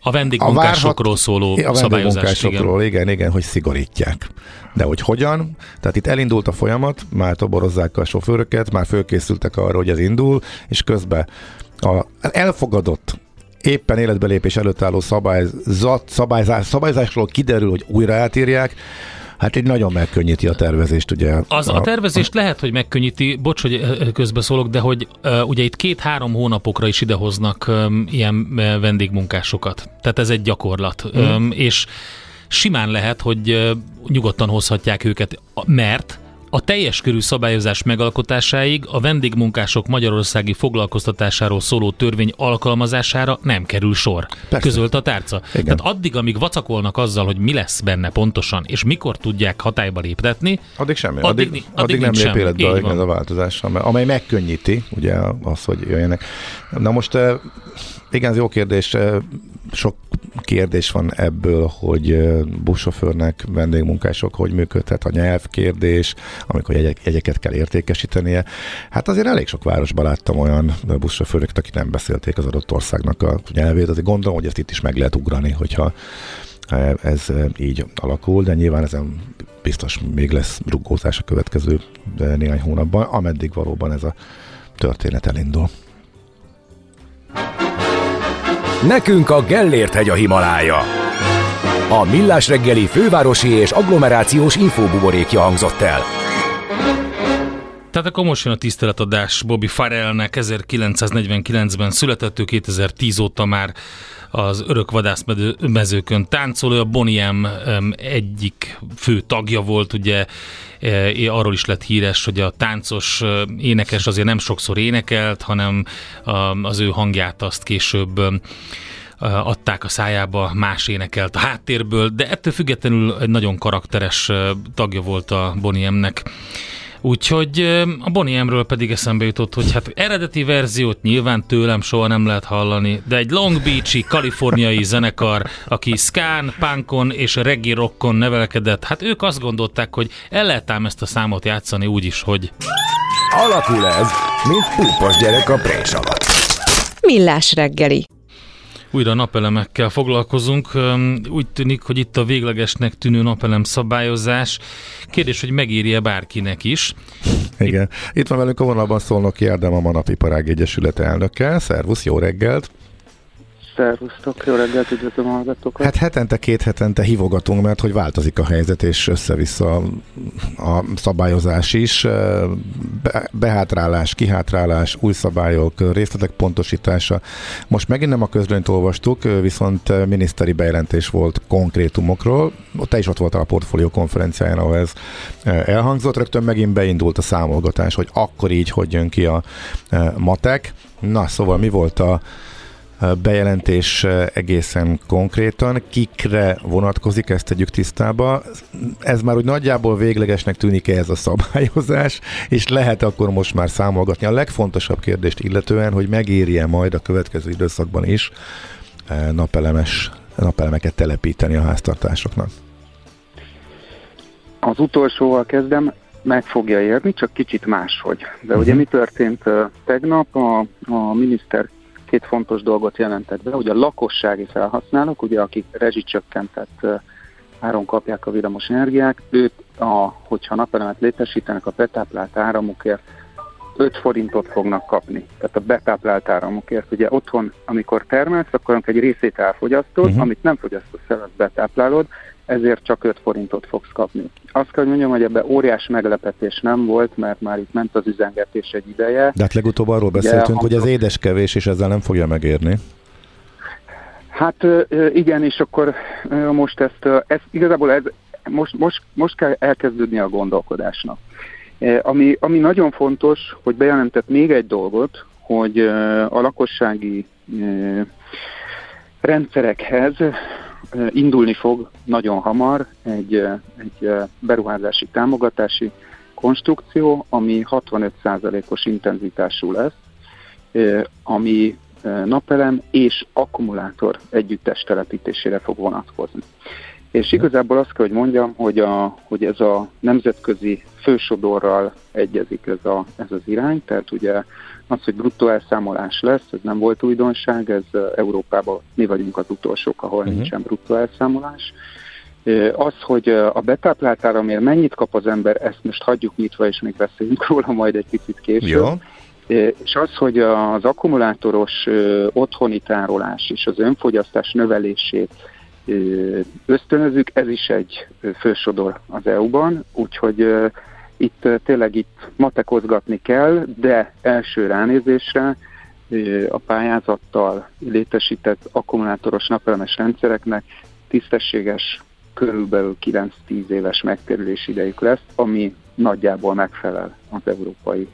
A vendégmunkásokról szóló a vendégmunkásokról, igen. igen, igen, hogy szigorítják. De hogy hogyan? Tehát itt elindult a folyamat, már toborozzák a sofőröket, már fölkészültek arra, hogy ez indul, és közben a elfogadott éppen életbelépés előtt álló szabályzat, szabályzás, szabályzásról kiderül, hogy újra átírják, hát így nagyon megkönnyíti a tervezést, ugye. Az a tervezést lehet, hogy megkönnyíti, bocs, hogy közbeszólok, de hogy uh, ugye itt két-három hónapokra is idehoznak um, ilyen vendégmunkásokat. Tehát ez egy gyakorlat. Mm. Um, és simán lehet, hogy uh, nyugodtan hozhatják őket, a- mert a teljes körű szabályozás megalkotásáig a vendégmunkások magyarországi foglalkoztatásáról szóló törvény alkalmazására nem kerül sor. Persze. Közölt a tárca. Igen. Tehát addig, amíg vacakolnak azzal, hogy mi lesz benne pontosan, és mikor tudják hatályba léptetni, Addig semmi. Addig Addig, addig, addig nem lép életbe ez a változás, amely, amely megkönnyíti ugye az, hogy jöjjenek. Na most eh, igen, ez jó kérdés. Sok kérdés van ebből, hogy buszsofőrnek, vendégmunkások hogy működhet a nyelvkérdés, amikor jegyek, jegyeket kell értékesítenie. Hát azért elég sok városban láttam olyan buszsofőröket, akik nem beszélték az adott országnak a nyelvét. Azért gondolom, hogy ezt itt is meg lehet ugrani, hogyha ez így alakul, de nyilván ezen biztos még lesz rugózás a következő néhány hónapban, ameddig valóban ez a történet elindul. Nekünk a Gellért hegy a Himalája. A Millás reggeli fővárosi és agglomerációs infóbuborékja hangzott el. Tehát akkor most jön a tiszteletadás Bobby Farrellnek 1949-ben született, ő 2010 óta már az örök vadászmezőkön táncoló, a Bonnie M em, egyik fő tagja volt, ugye e, arról is lett híres, hogy a táncos e, énekes azért nem sokszor énekelt, hanem a, az ő hangját azt később adták a szájába, más énekelt a háttérből, de ettől függetlenül egy nagyon karakteres tagja volt a Bonnie M-nek. Úgyhogy a Bonnie M-ről pedig eszembe jutott, hogy hát eredeti verziót nyilván tőlem soha nem lehet hallani, de egy Long Beach-i kaliforniai zenekar, aki skán, punkon és reggae rockon nevelkedett, hát ők azt gondolták, hogy el lehet ám ezt a számot játszani úgy is, hogy Alakul ez, mint pumpos gyerek a prés alatt. Millás reggeli. Újra napelemekkel foglalkozunk. Úgy tűnik, hogy itt a véglegesnek tűnő napelem szabályozás. Kérdés, hogy megéri-e bárkinek is. Igen. Itt van velünk a vonalban Szolnoki Ádám, a Manapiparág Egyesület elnöke. Szervusz, jó reggelt! Szervusztok, jó reggelt, üdvözlöm a hallgatókat. Hát hetente, két hetente hívogatunk, mert hogy változik a helyzet, és össze-vissza a szabályozás is. Be, behátrálás, kihátrálás, új szabályok, részletek pontosítása. Most megint nem a közlönyt olvastuk, viszont miniszteri bejelentés volt konkrétumokról. Te is ott voltál a portfólió konferenciáján, ahol ez elhangzott. Rögtön megint beindult a számolgatás, hogy akkor így hogy jön ki a matek. Na, szóval mi volt a bejelentés egészen konkrétan. Kikre vonatkozik, ezt tegyük tisztába. Ez már úgy nagyjából véglegesnek tűnik -e ez a szabályozás, és lehet akkor most már számolgatni a legfontosabb kérdést illetően, hogy megéri-e majd a következő időszakban is napelemes, napelemeket telepíteni a háztartásoknak. Az utolsóval kezdem, meg fogja érni, csak kicsit máshogy. De uh-huh. ugye mi történt tegnap? A, a miniszter két fontos dolgot jelentett be, hogy a lakossági felhasználók, ugye akik rezsicsökkentett áron kapják a villamos energiák, ők, a, hogyha napelemet létesítenek a betáplált áramukért, 5 forintot fognak kapni. Tehát a betáplált áramokért. Ugye otthon, amikor termelsz, akkor egy részét elfogyasztod, uh-huh. amit nem fogyasztasz el, betáplálod, ezért csak 5 forintot fogsz kapni. Azt kell, hogy mondjam, hogy ebbe óriás meglepetés nem volt, mert már itt ment az üzengetés egy ideje. De hát legutóbb arról beszéltünk, Ugye, hogy az édeskevés és ezzel nem fogja megérni. Hát igen, és akkor most ezt, ez, igazából ez, most, most, most kell elkezdődni a gondolkodásnak. Ami, ami nagyon fontos, hogy bejelentett még egy dolgot, hogy a lakossági rendszerekhez indulni fog nagyon hamar egy, egy beruházási támogatási konstrukció, ami 65%-os intenzitású lesz, ami napelem és akkumulátor együttes telepítésére fog vonatkozni. És igazából azt kell, hogy mondjam, hogy, a, hogy ez a nemzetközi fősodorral egyezik ez, a, ez az irány, tehát ugye az, hogy bruttó elszámolás lesz, ez nem volt újdonság, ez Európában mi vagyunk az utolsók, ahol uh-huh. nincsen bruttó elszámolás. Az, hogy a betáplált áramért mennyit kap az ember, ezt most hagyjuk nyitva, és még beszéljünk róla majd egy picit később. Jó. És az, hogy az akkumulátoros otthoni tárolás és az önfogyasztás növelését ösztönözük, ez is egy fősodor az EU-ban, úgyhogy itt tényleg itt matekozgatni kell, de első ránézésre a pályázattal létesített akkumulátoros napelemes rendszereknek tisztességes körülbelül 9-10 éves megtérülési idejük lesz, ami nagyjából megfelel az európai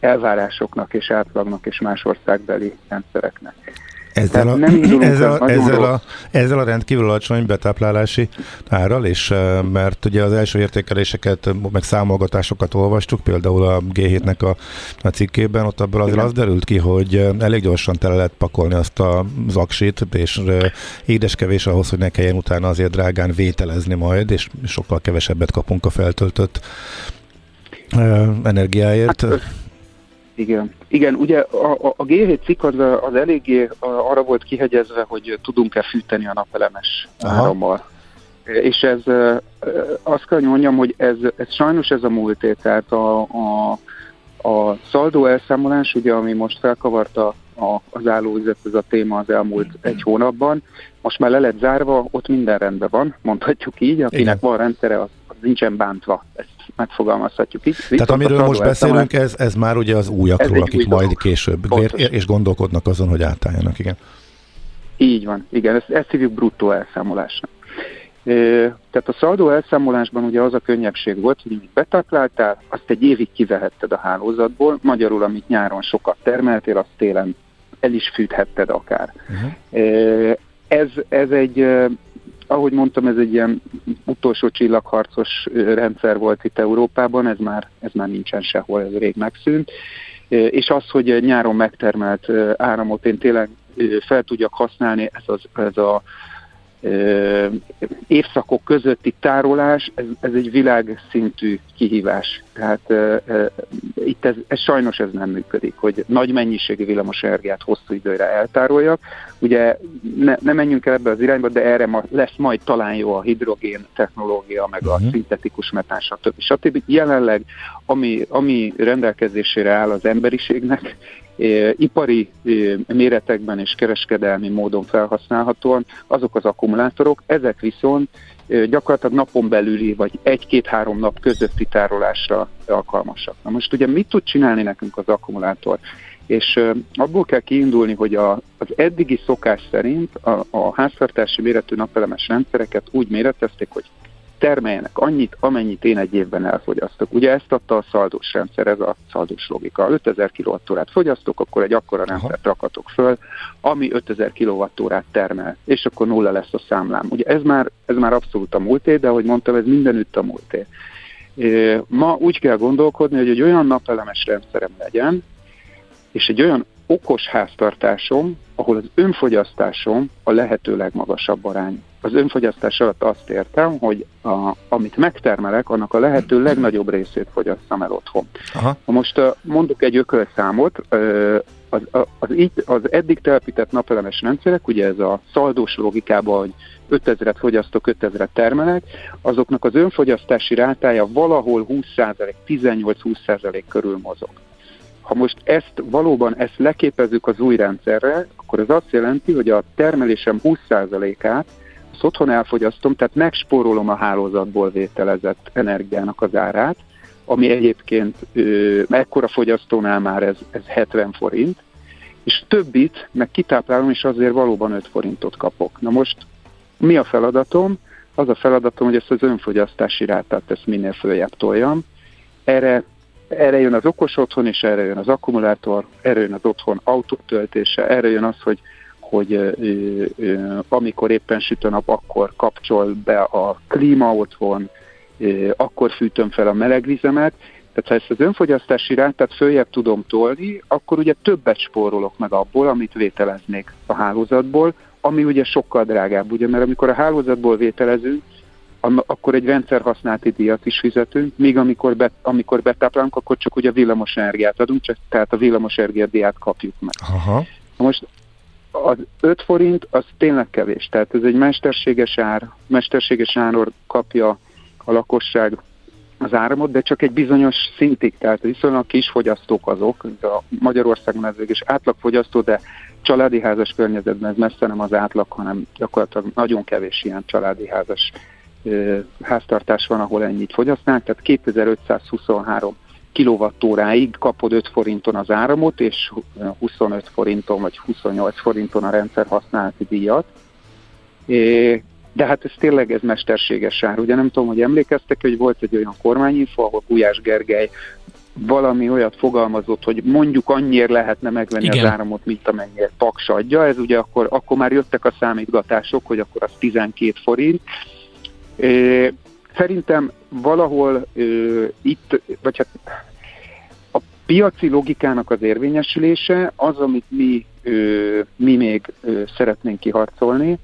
elvárásoknak és átlagnak és más országbeli rendszereknek. Ezzel a, [CLEARS THROAT] ezzel, a, ezzel, a, ezzel a rendkívül alacsony betáplálási árral, és mert ugye az első értékeléseket, meg számolgatásokat olvastuk, például a G7-nek a, a cikkében, ott abból azért az derült ki, hogy elég gyorsan tele lehet pakolni azt a zaksit, és édeskevés ahhoz, hogy ne kelljen utána azért drágán vételezni majd, és sokkal kevesebbet kapunk a feltöltött energiáért. Hát, igen. Igen, ugye a, a, a G7 cikk az, az eléggé arra volt kihegyezve, hogy tudunk-e fűteni a napelemes Aha. árammal. És ez, azt kell, mondjam, hogy ez, ez sajnos ez a múlté, tehát a, a, a szaldó elszámolás, ugye, ami most felkavarta a, az állóvizet, ez a téma az elmúlt egy hónapban, most már le lett zárva, ott minden rendben van, mondhatjuk így, akinek Igen. van rendszere, az, az nincsen bántva, ezt megfogalmazhatjuk így. Viszont Tehát amiről most beszélünk, ez, ez már ugye az újakról, akik új majd dolog. később Pontos. és gondolkodnak azon, hogy átálljanak, igen. Így van, igen, ezt, ezt hívjuk bruttó elszámolásnak. Tehát a szaldó elszámolásban ugye az a könnyebbség volt, hogy amit betapláltál, azt egy évig kivehetted a hálózatból, magyarul, amit nyáron sokat termeltél, azt télen el is fűthetted akár. Uh-huh. Ez, ez egy ahogy mondtam, ez egy ilyen utolsó csillagharcos rendszer volt itt Európában, ez már, ez már nincsen sehol, ez rég megszűnt. És az, hogy nyáron megtermelt áramot én tényleg fel tudjak használni, ez, az, ez a évszakok közötti tárolás, ez, ez egy világszintű kihívás. Tehát e, e, itt ez, ez sajnos ez nem működik, hogy nagy mennyiségű villamos energiát hosszú időre eltároljak. Ugye ne, ne menjünk el ebbe az irányba, de erre ma, lesz majd talán jó a hidrogén technológia, meg a uh-huh. szintetikus metán, stb. stb. Jelenleg, ami, ami rendelkezésére áll az emberiségnek, ipari méretekben és kereskedelmi módon felhasználhatóan azok az akkumulátorok, ezek viszont gyakorlatilag napon belüli vagy egy-két-három nap közötti tárolásra alkalmasak. Na most ugye mit tud csinálni nekünk az akkumulátor? És abból kell kiindulni, hogy a, az eddigi szokás szerint a, a háztartási méretű napelemes rendszereket úgy méretezték, hogy termeljenek annyit, amennyit én egy évben elfogyasztok. Ugye ezt adta a szaldós rendszer, ez a szaldós logika. 5000 kWh fogyasztok, akkor egy akkora rendszert rakatok föl, ami 5000 kWh termel, és akkor nulla lesz a számlám. Ugye ez már, ez már abszolút a múlté, de ahogy mondtam, ez mindenütt a múlté. Ma úgy kell gondolkodni, hogy egy olyan napelemes rendszerem legyen, és egy olyan okos háztartásom, ahol az önfogyasztásom a lehető legmagasabb arány. Az önfogyasztás alatt azt értem, hogy a, amit megtermelek, annak a lehető legnagyobb részét fogyasszam el otthon. Aha. Most mondok egy ökölszámot, az, az, így, az eddig telepített napelemes rendszerek, ugye ez a szaldós logikában, hogy 5000-et fogyasztok, 5000-et termelek, azoknak az önfogyasztási rátája valahol 20%, 18-20% körül mozog. Ha most ezt valóban ezt leképezzük az új rendszerre, akkor ez azt jelenti, hogy a termelésem 20%-át azt otthon elfogyasztom, tehát megspórolom a hálózatból vételezett energiának az árát, ami egyébként ö, ekkora fogyasztónál már ez, ez 70 forint, és többit meg kitáplálom, és azért valóban 5 forintot kapok. Na most mi a feladatom? Az a feladatom, hogy ezt az önfogyasztási rátát ezt minél följebb toljam. Erre erre jön az okos otthon, és erre jön az akkumulátor, erre jön az otthon autótöltése, erre jön az, hogy hogy ö, ö, amikor éppen süt a nap, akkor kapcsol be a klíma otthon, ö, akkor fűtöm fel a melegvizemet. Tehát ha ezt az önfogyasztási rátát följebb tudom tolni, akkor ugye többet spórolok meg abból, amit vételeznék a hálózatból, ami ugye sokkal drágább, ugye, mert amikor a hálózatból vételezünk, akkor egy rendszer használati díjat is fizetünk, míg amikor, be, amikor betáplálunk, akkor csak ugye villamos energiát adunk, csak, tehát a villamos díját kapjuk meg. Aha. Most az 5 forint az tényleg kevés, tehát ez egy mesterséges ár, mesterséges áron kapja a lakosság az áramot, de csak egy bizonyos szintig, tehát viszonylag kis fogyasztók azok, a Magyarországon ez is. Átlagfogyasztó, de családi házas környezetben ez messze nem az átlag, hanem gyakorlatilag nagyon kevés ilyen családi házas háztartás van, ahol ennyit fogyasztnánk, tehát 2523 kilovattóráig kapod 5 forinton az áramot, és 25 forinton vagy 28 forinton a rendszer használati díjat. De hát ez tényleg ez mesterséges ár. Ugye nem tudom, hogy emlékeztek, hogy volt egy olyan kormányinfo, ahol Gulyás Gergely valami olyat fogalmazott, hogy mondjuk annyiért lehetne megvenni Igen. az áramot, mint amennyire Paks adja. Ez ugye akkor, akkor már jöttek a számítgatások, hogy akkor az 12 forint, Szerintem valahol itt, vagy hát a piaci logikának az érvényesülése az, amit mi, mi még szeretnénk kiharcolni.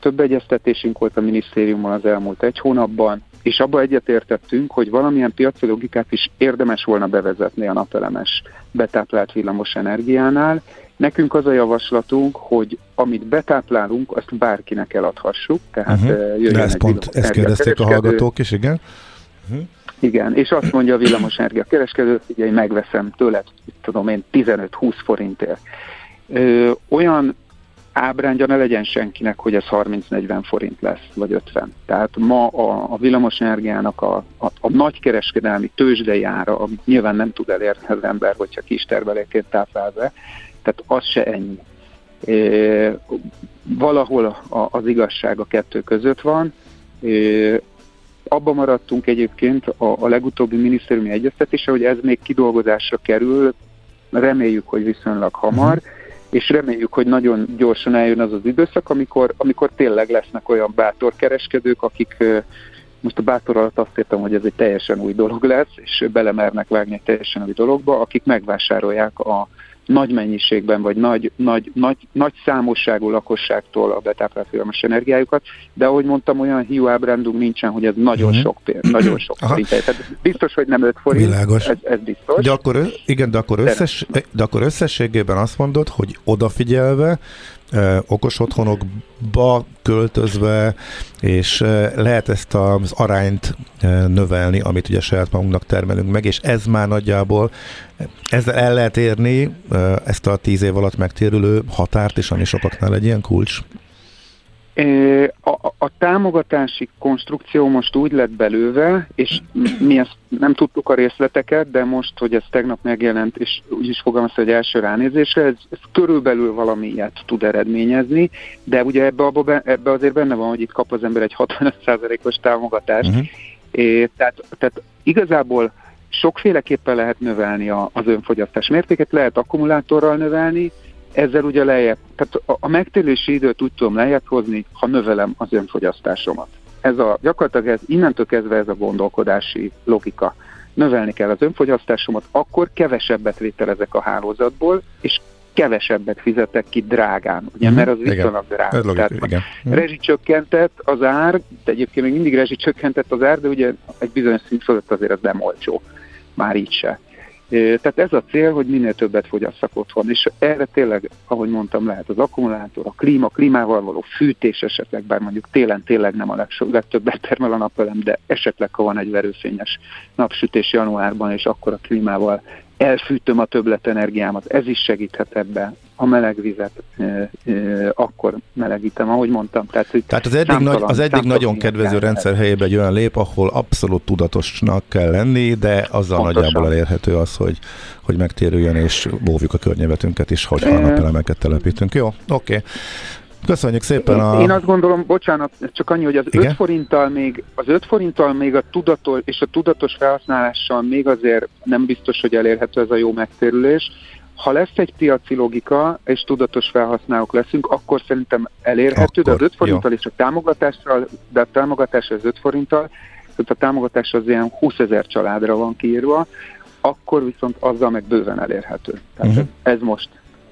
Több egyeztetésünk volt a minisztériummal az elmúlt egy hónapban, és abba egyetértettünk, hogy valamilyen piaci logikát is érdemes volna bevezetni a napelemes betáplált villamos energiánál, Nekünk az a javaslatunk, hogy amit betáplálunk, azt bárkinek eladhassuk. Tehát uh-huh. jöjjön De ezt pont ezt kérdezték a hallgatók is, igen? Uh-huh. Igen, és azt mondja a villamosenergia kereskedő, hogy megveszem tőled, tudom én, 15-20 forintért. Ö, olyan ábrándja ne legyen senkinek, hogy ez 30-40 forint lesz, vagy 50. Tehát ma a, a villamosenergiának a, a, a nagykereskedelmi tőzsdei ára, nyilván nem tud elérni az ember, hogyha kis termeléként táplál be, tehát az se ennyi. É, valahol a, az igazság a kettő között van. É, abban maradtunk egyébként a, a legutóbbi minisztériumi egyeztetése, hogy ez még kidolgozásra kerül, reméljük, hogy viszonylag hamar, uh-huh. és reméljük, hogy nagyon gyorsan eljön az az időszak, amikor, amikor tényleg lesznek olyan bátor kereskedők, akik most a bátor alatt azt értem, hogy ez egy teljesen új dolog lesz, és belemernek vágni egy teljesen új dologba, akik megvásárolják a, nagy mennyiségben, vagy nagy, nagy, nagy, nagy számosságú lakosságtól a betáplált villamos energiájukat, de ahogy mondtam, olyan hiú ábrándunk nincsen, hogy ez nagyon uh-huh. sok pénz, nagyon sok forint. Tehát biztos, hogy nem 5 forint, Világos. Ez, ez biztos. De akkor, igen, de akkor, összes, de akkor összességében azt mondod, hogy odafigyelve okos otthonokba költözve, és lehet ezt az arányt növelni, amit ugye saját magunknak termelünk meg, és ez már nagyjából ezzel el lehet érni ezt a tíz év alatt megtérülő határt is, ami sokaknál egy ilyen kulcs? A, a támogatási konstrukció most úgy lett belőve, és mi ezt nem tudtuk a részleteket, de most, hogy ez tegnap megjelent, és úgy is fogalmazta, hogy első ránézésre, ez, ez körülbelül valami ilyet tud eredményezni, de ugye ebbe, abba, ebbe azért benne van, hogy itt kap az ember egy 65%-os támogatást, uh-huh. é, tehát, tehát igazából sokféleképpen lehet növelni a, az önfogyasztás mértéket, lehet akkumulátorral növelni, ezzel ugye lejjebb, tehát a, a megtérési időt úgy tudom lejjebb hozni, ha növelem az önfogyasztásomat. Ez a, gyakorlatilag ez, innentől kezdve ez a gondolkodási logika. Növelni kell az önfogyasztásomat, akkor kevesebbet vételezek a hálózatból, és kevesebbet fizetek ki drágán, ugye, mm-hmm. mert az viszonylag drága. Ez logik, Tehát igen. rezsicsökkentett az ár, de egyébként még mindig rezsicsökkentett az ár, de ugye egy bizonyos szint fölött azért az nem olcsó. Már így se. Tehát ez a cél, hogy minél többet fogyasszak otthon, és erre tényleg, ahogy mondtam, lehet az akkumulátor, a klíma, klímával való fűtés esetleg, bár mondjuk télen tényleg nem a legso- legtöbbet termel a napelem, de esetleg, ha van egy verőfényes napsütés januárban, és akkor a klímával elfűtöm a többletenergiámat, ez is segíthet ebben. A meleg vizet e, e, akkor melegítem, ahogy mondtam. Tehát, hogy Tehát az eddig, nagy, az eddig nagyon kedvező rendszer helyébe egy olyan lép, ahol abszolút tudatosnak kell lenni, de azzal Pontosan. nagyjából elérhető az, hogy, hogy megtérüljön és bóvjuk a környezetünket is, hogyha a napelemeket telepítünk. Jó, oké. Okay. Köszönjük szépen én, a... Én azt gondolom, bocsánat, csak annyi, hogy az Igen? 5 forinttal még, az 5 forinttal még a tudatos, és a tudatos felhasználással még azért nem biztos, hogy elérhető ez a jó megtérülés. Ha lesz egy piaci logika, és tudatos felhasználók leszünk, akkor szerintem elérhető, akkor, de az 5 forinttal jó. és a támogatással, de a támogatás az 5 forinttal, tehát a támogatás az ilyen 20 ezer családra van kiírva, akkor viszont azzal meg bőven elérhető. Tehát uh-huh. ez most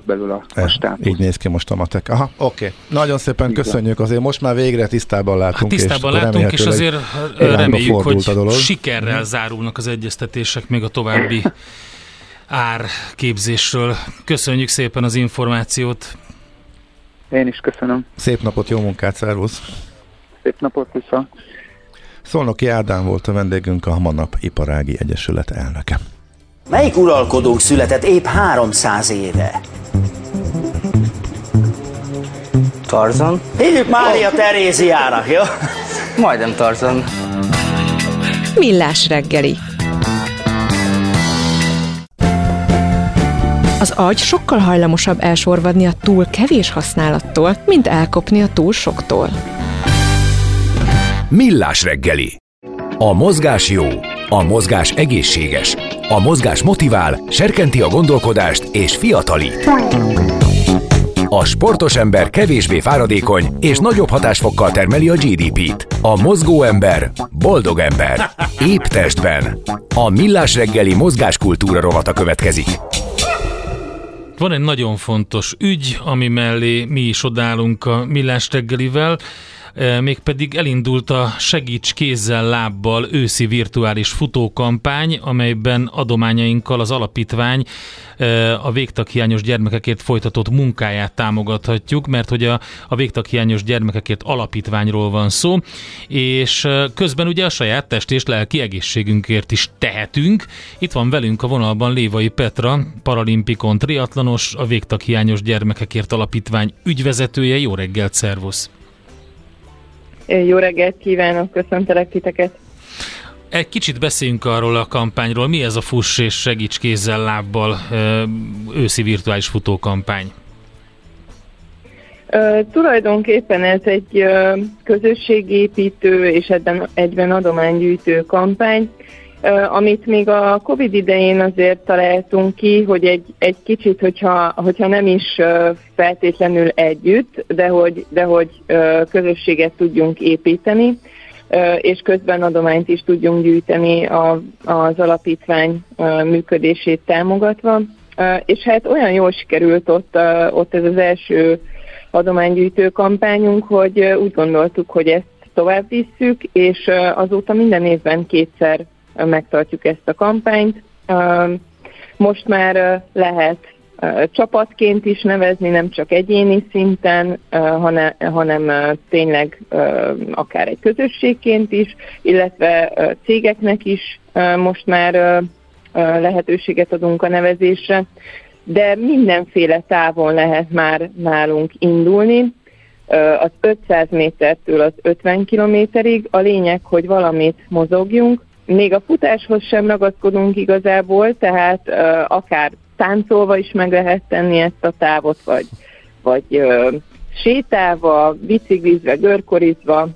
belül a, a státusz. Így néz ki most a matek. Aha, oké. Okay. Nagyon szépen Igen. köszönjük, azért most már végre tisztában látunk. Hát tisztában és látunk, és azért reméljük, hogy dolog. sikerrel zárulnak az egyeztetések még a további árképzésről. Köszönjük szépen az információt. Én is köszönöm. Szép napot, jó munkát, szervusz! Szép napot vissza! Szolnoki Ádám volt a vendégünk, a Hamanap Iparági Egyesület elnöke. Melyik uralkodónk született épp 300 éve? Tarzan? Hívjuk Mária oh. Teréziának, jó? Majdnem Tarzan. Millás reggeli. Az agy sokkal hajlamosabb elsorvadni a túl kevés használattól, mint elkopni a túl soktól. Millás reggeli. A mozgás jó, a mozgás egészséges, a mozgás motivál, serkenti a gondolkodást és fiatalít. A sportos ember kevésbé fáradékony és nagyobb hatásfokkal termeli a GDP-t. A mozgó ember boldog ember. Épp testben. A millás reggeli mozgáskultúra rovata következik. Van egy nagyon fontos ügy, ami mellé mi is odállunk a millás reggelivel, mégpedig elindult a Segíts kézzel lábbal őszi virtuális futókampány, amelyben adományainkkal az alapítvány a végtaghiányos gyermekekért folytatott munkáját támogathatjuk, mert hogy a, a végtaghiányos gyermekekért alapítványról van szó, és közben ugye a saját test és lelki egészségünkért is tehetünk. Itt van velünk a vonalban Lévai Petra, paralimpikon triatlanos, a végtaghiányos gyermekekért alapítvány ügyvezetője. Jó reggelt, szervusz! Jó reggelt kívánok, köszöntelek titeket. Egy kicsit beszéljünk arról a kampányról. Mi ez a Fuss és Segíts kézzel lábbal őszi virtuális futókampány? Uh, tulajdonképpen ez egy uh, közösségépítő és ebben egyben adománygyűjtő kampány, amit még a Covid idején azért találtunk ki, hogy egy, egy kicsit, hogyha, hogyha nem is feltétlenül együtt, de hogy, de hogy közösséget tudjunk építeni, és közben adományt is tudjunk gyűjteni a, az alapítvány működését támogatva. És hát olyan jól sikerült ott, ott ez az első adománygyűjtő kampányunk, hogy úgy gondoltuk, hogy ezt tovább visszük, és azóta minden évben kétszer megtartjuk ezt a kampányt. Most már lehet csapatként is nevezni, nem csak egyéni szinten, hanem, hanem tényleg akár egy közösségként is, illetve cégeknek is most már lehetőséget adunk a nevezésre, de mindenféle távon lehet már nálunk indulni. az 500 métertől az 50 kilométerig. A lényeg, hogy valamit mozogjunk. Még a futáshoz sem ragaszkodunk igazából, tehát akár táncolva is meg lehet tenni ezt a távot, vagy, vagy sétálva, biciklizve, görkorizva,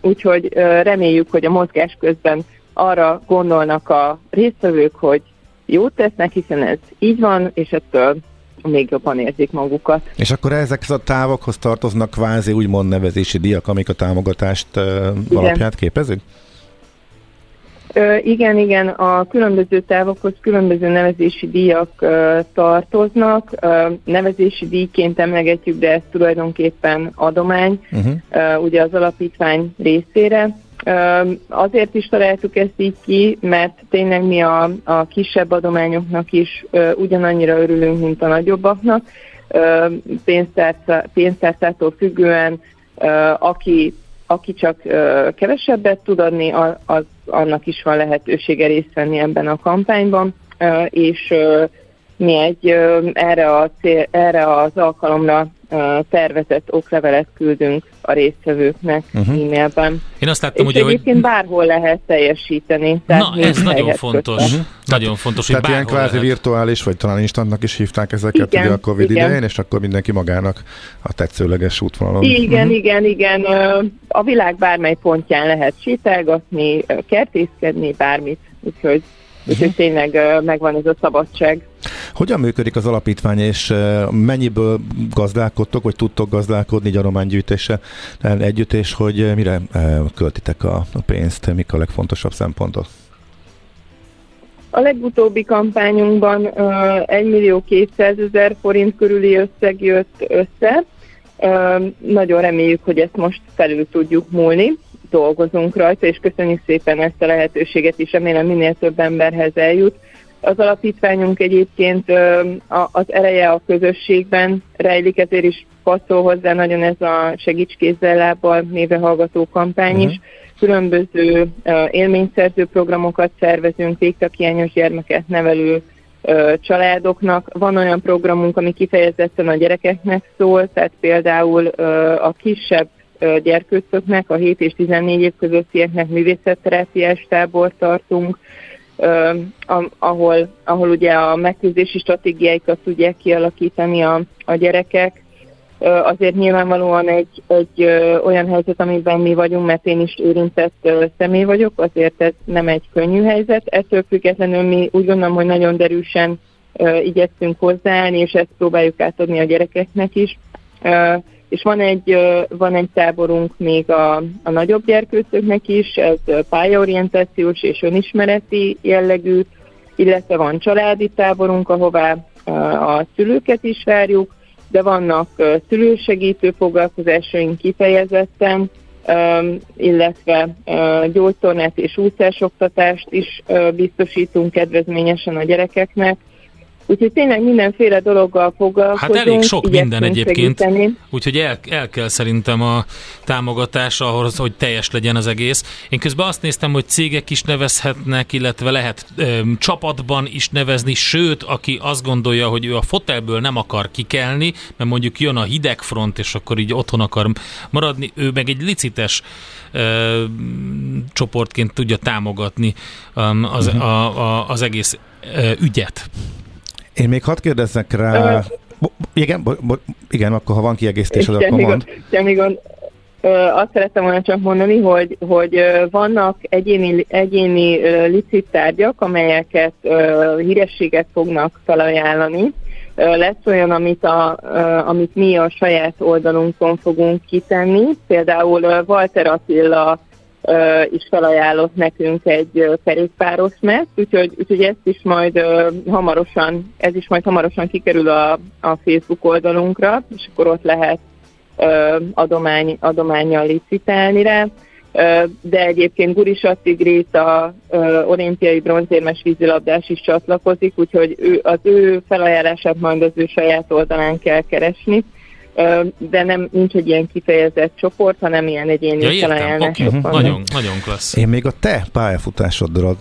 úgyhogy reméljük, hogy a mozgás közben arra gondolnak a résztvevők, hogy jót tesznek, hiszen ez így van, és ettől még jobban érzik magukat. És akkor ezek a távokhoz tartoznak kvázi úgymond nevezési díjak, amik a támogatást uh, alapját képezik? Ö, igen, igen, a különböző távokhoz különböző nevezési díjak ö, tartoznak. Ö, nevezési díjként emlegetjük, de ez tulajdonképpen adomány, uh-huh. ö, ugye az alapítvány részére. Azért is találtuk ezt így ki, mert tényleg mi a, a kisebb adományoknak is ö, ugyanannyira örülünk, mint a nagyobbaknak. Pénztárcától függően, ö, aki aki csak kevesebbet tud adni, az, annak is van lehetősége részt venni ebben a kampányban, és mi egy erre, a cél, erre az alkalomra tervezett oklevelet küldünk a résztvevőknek uh-huh. e-mailben. Én azt láttam, és ugye, egyébként hogy... bárhol lehet teljesíteni. Tehát Na, ez nagyon fontos. Uh-huh. Nagyon fontos, hogy Tehát ilyen kvázi lehet. virtuális, vagy talán instantnak is hívták ezeket igen, ugye a Covid igen. idején, és akkor mindenki magának a tetszőleges útvonalon. Igen, uh-huh. igen, igen. A világ bármely pontján lehet sétálgatni, kertészkedni, bármit. Úgyhogy Úgyhogy uh-huh. tényleg megvan ez a szabadság. Hogyan működik az alapítvány, és mennyiből gazdálkodtok, vagy tudtok gazdálkodni gyarománygyűjtése együtt, és hogy mire költitek a pénzt, mik a legfontosabb szempontok? A legutóbbi kampányunkban 1 millió 200 ezer forint körüli összeg jött össze. Nagyon reméljük, hogy ezt most felül tudjuk múlni dolgozunk rajta, és köszönjük szépen ezt a lehetőséget is, remélem minél több emberhez eljut. Az alapítványunk egyébként az ereje a közösségben rejlik, ezért is passzol hozzá nagyon ez a segítskézzel lábbal néve hallgató kampány is. Uh-huh. Különböző élményszerző programokat szervezünk, végtakiányos gyermeket nevelő családoknak. Van olyan programunk, ami kifejezetten a gyerekeknek szól, tehát például a kisebb gyerkőcöknek, a 7 és 14 év közöttieknek művészetterápiás tábor tartunk, ahol, ahol ugye a megküzdési stratégiáikat tudják kialakítani a, a gyerekek. Azért nyilvánvalóan egy, egy olyan helyzet, amiben mi vagyunk, mert én is érintett személy vagyok, azért ez nem egy könnyű helyzet. Ettől függetlenül mi úgy gondolom, hogy nagyon derűsen igyekszünk hozzáállni, és ezt próbáljuk átadni a gyerekeknek is és van egy, van egy táborunk még a, a nagyobb gyerkőcöknek is, ez pályaorientációs és önismereti jellegű, illetve van családi táborunk, ahová a szülőket is várjuk, de vannak szülősegítő foglalkozásaink kifejezetten, illetve gyógytornát és úszásoktatást is biztosítunk kedvezményesen a gyerekeknek, Úgyhogy tényleg mindenféle dologgal foglalkozunk. Hát elég sok minden egyébként, segíteni. úgyhogy el, el kell szerintem a támogatás ahhoz, hogy teljes legyen az egész. Én közben azt néztem, hogy cégek is nevezhetnek, illetve lehet ö, csapatban is nevezni, sőt, aki azt gondolja, hogy ő a fotelből nem akar kikelni, mert mondjuk jön a hidegfront, és akkor így otthon akar maradni, ő meg egy licites ö, csoportként tudja támogatni az, uh-huh. a, a, az egész ö, ügyet. Én még hadd kérdezzek rá... Uh, bo, igen, bo, bo, igen, akkor ha van kiegészítés, akkor mond. Semmi gond. Azt szerettem volna csak mondani, hogy, hogy vannak egyéni, egyéni licit tárgyak, amelyeket hírességet fognak felajánlani. Lesz olyan, amit, a, amit mi a saját oldalunkon fogunk kitenni. Például Walter Attila is felajánlott nekünk egy kerékpáros meszt, úgyhogy, úgyhogy ezt is majd hamarosan, ez is majd hamarosan kikerül a, a Facebook oldalunkra, és akkor ott lehet adomány, adományjal licitálni rá. De egyébként Gurisatti Gréta olimpiai bronzérmes vízilabdás is csatlakozik, úgyhogy ő, az ő felajánlását majd az ő saját oldalán kell keresni de nem nincs egy ilyen kifejezett csoport, hanem ilyen egyéni ja, felajánlások okay. Nagyon, nagyon klassz. Én még a te pályafutásodról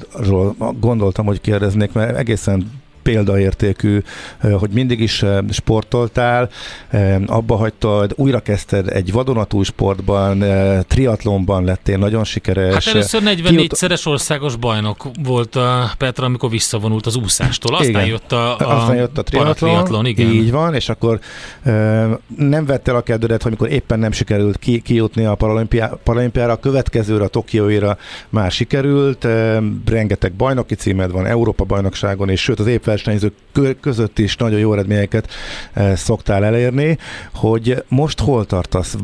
gondoltam, hogy kérdeznék, mert egészen példaértékű, hogy mindig is sportoltál, abba hagytad, újra kezdted egy vadonatúj sportban, triatlonban lettél nagyon sikeres. Hát először 44-szeres országos bajnok volt a Petra, amikor visszavonult az úszástól. Aztán igen. jött a, [LAUGHS] a, Aztán jött a triatlon, triatlon igen. így van, és akkor nem vett el a kedvedet, amikor éppen nem sikerült ki, kijutni a paralimpiá, paralimpiára, a következőre, a Tokióira már sikerült, rengeteg bajnoki címed van, Európa bajnokságon, és sőt az évversenyzők között is nagyon jó eredményeket szoktál elérni, hogy most hol tartasz?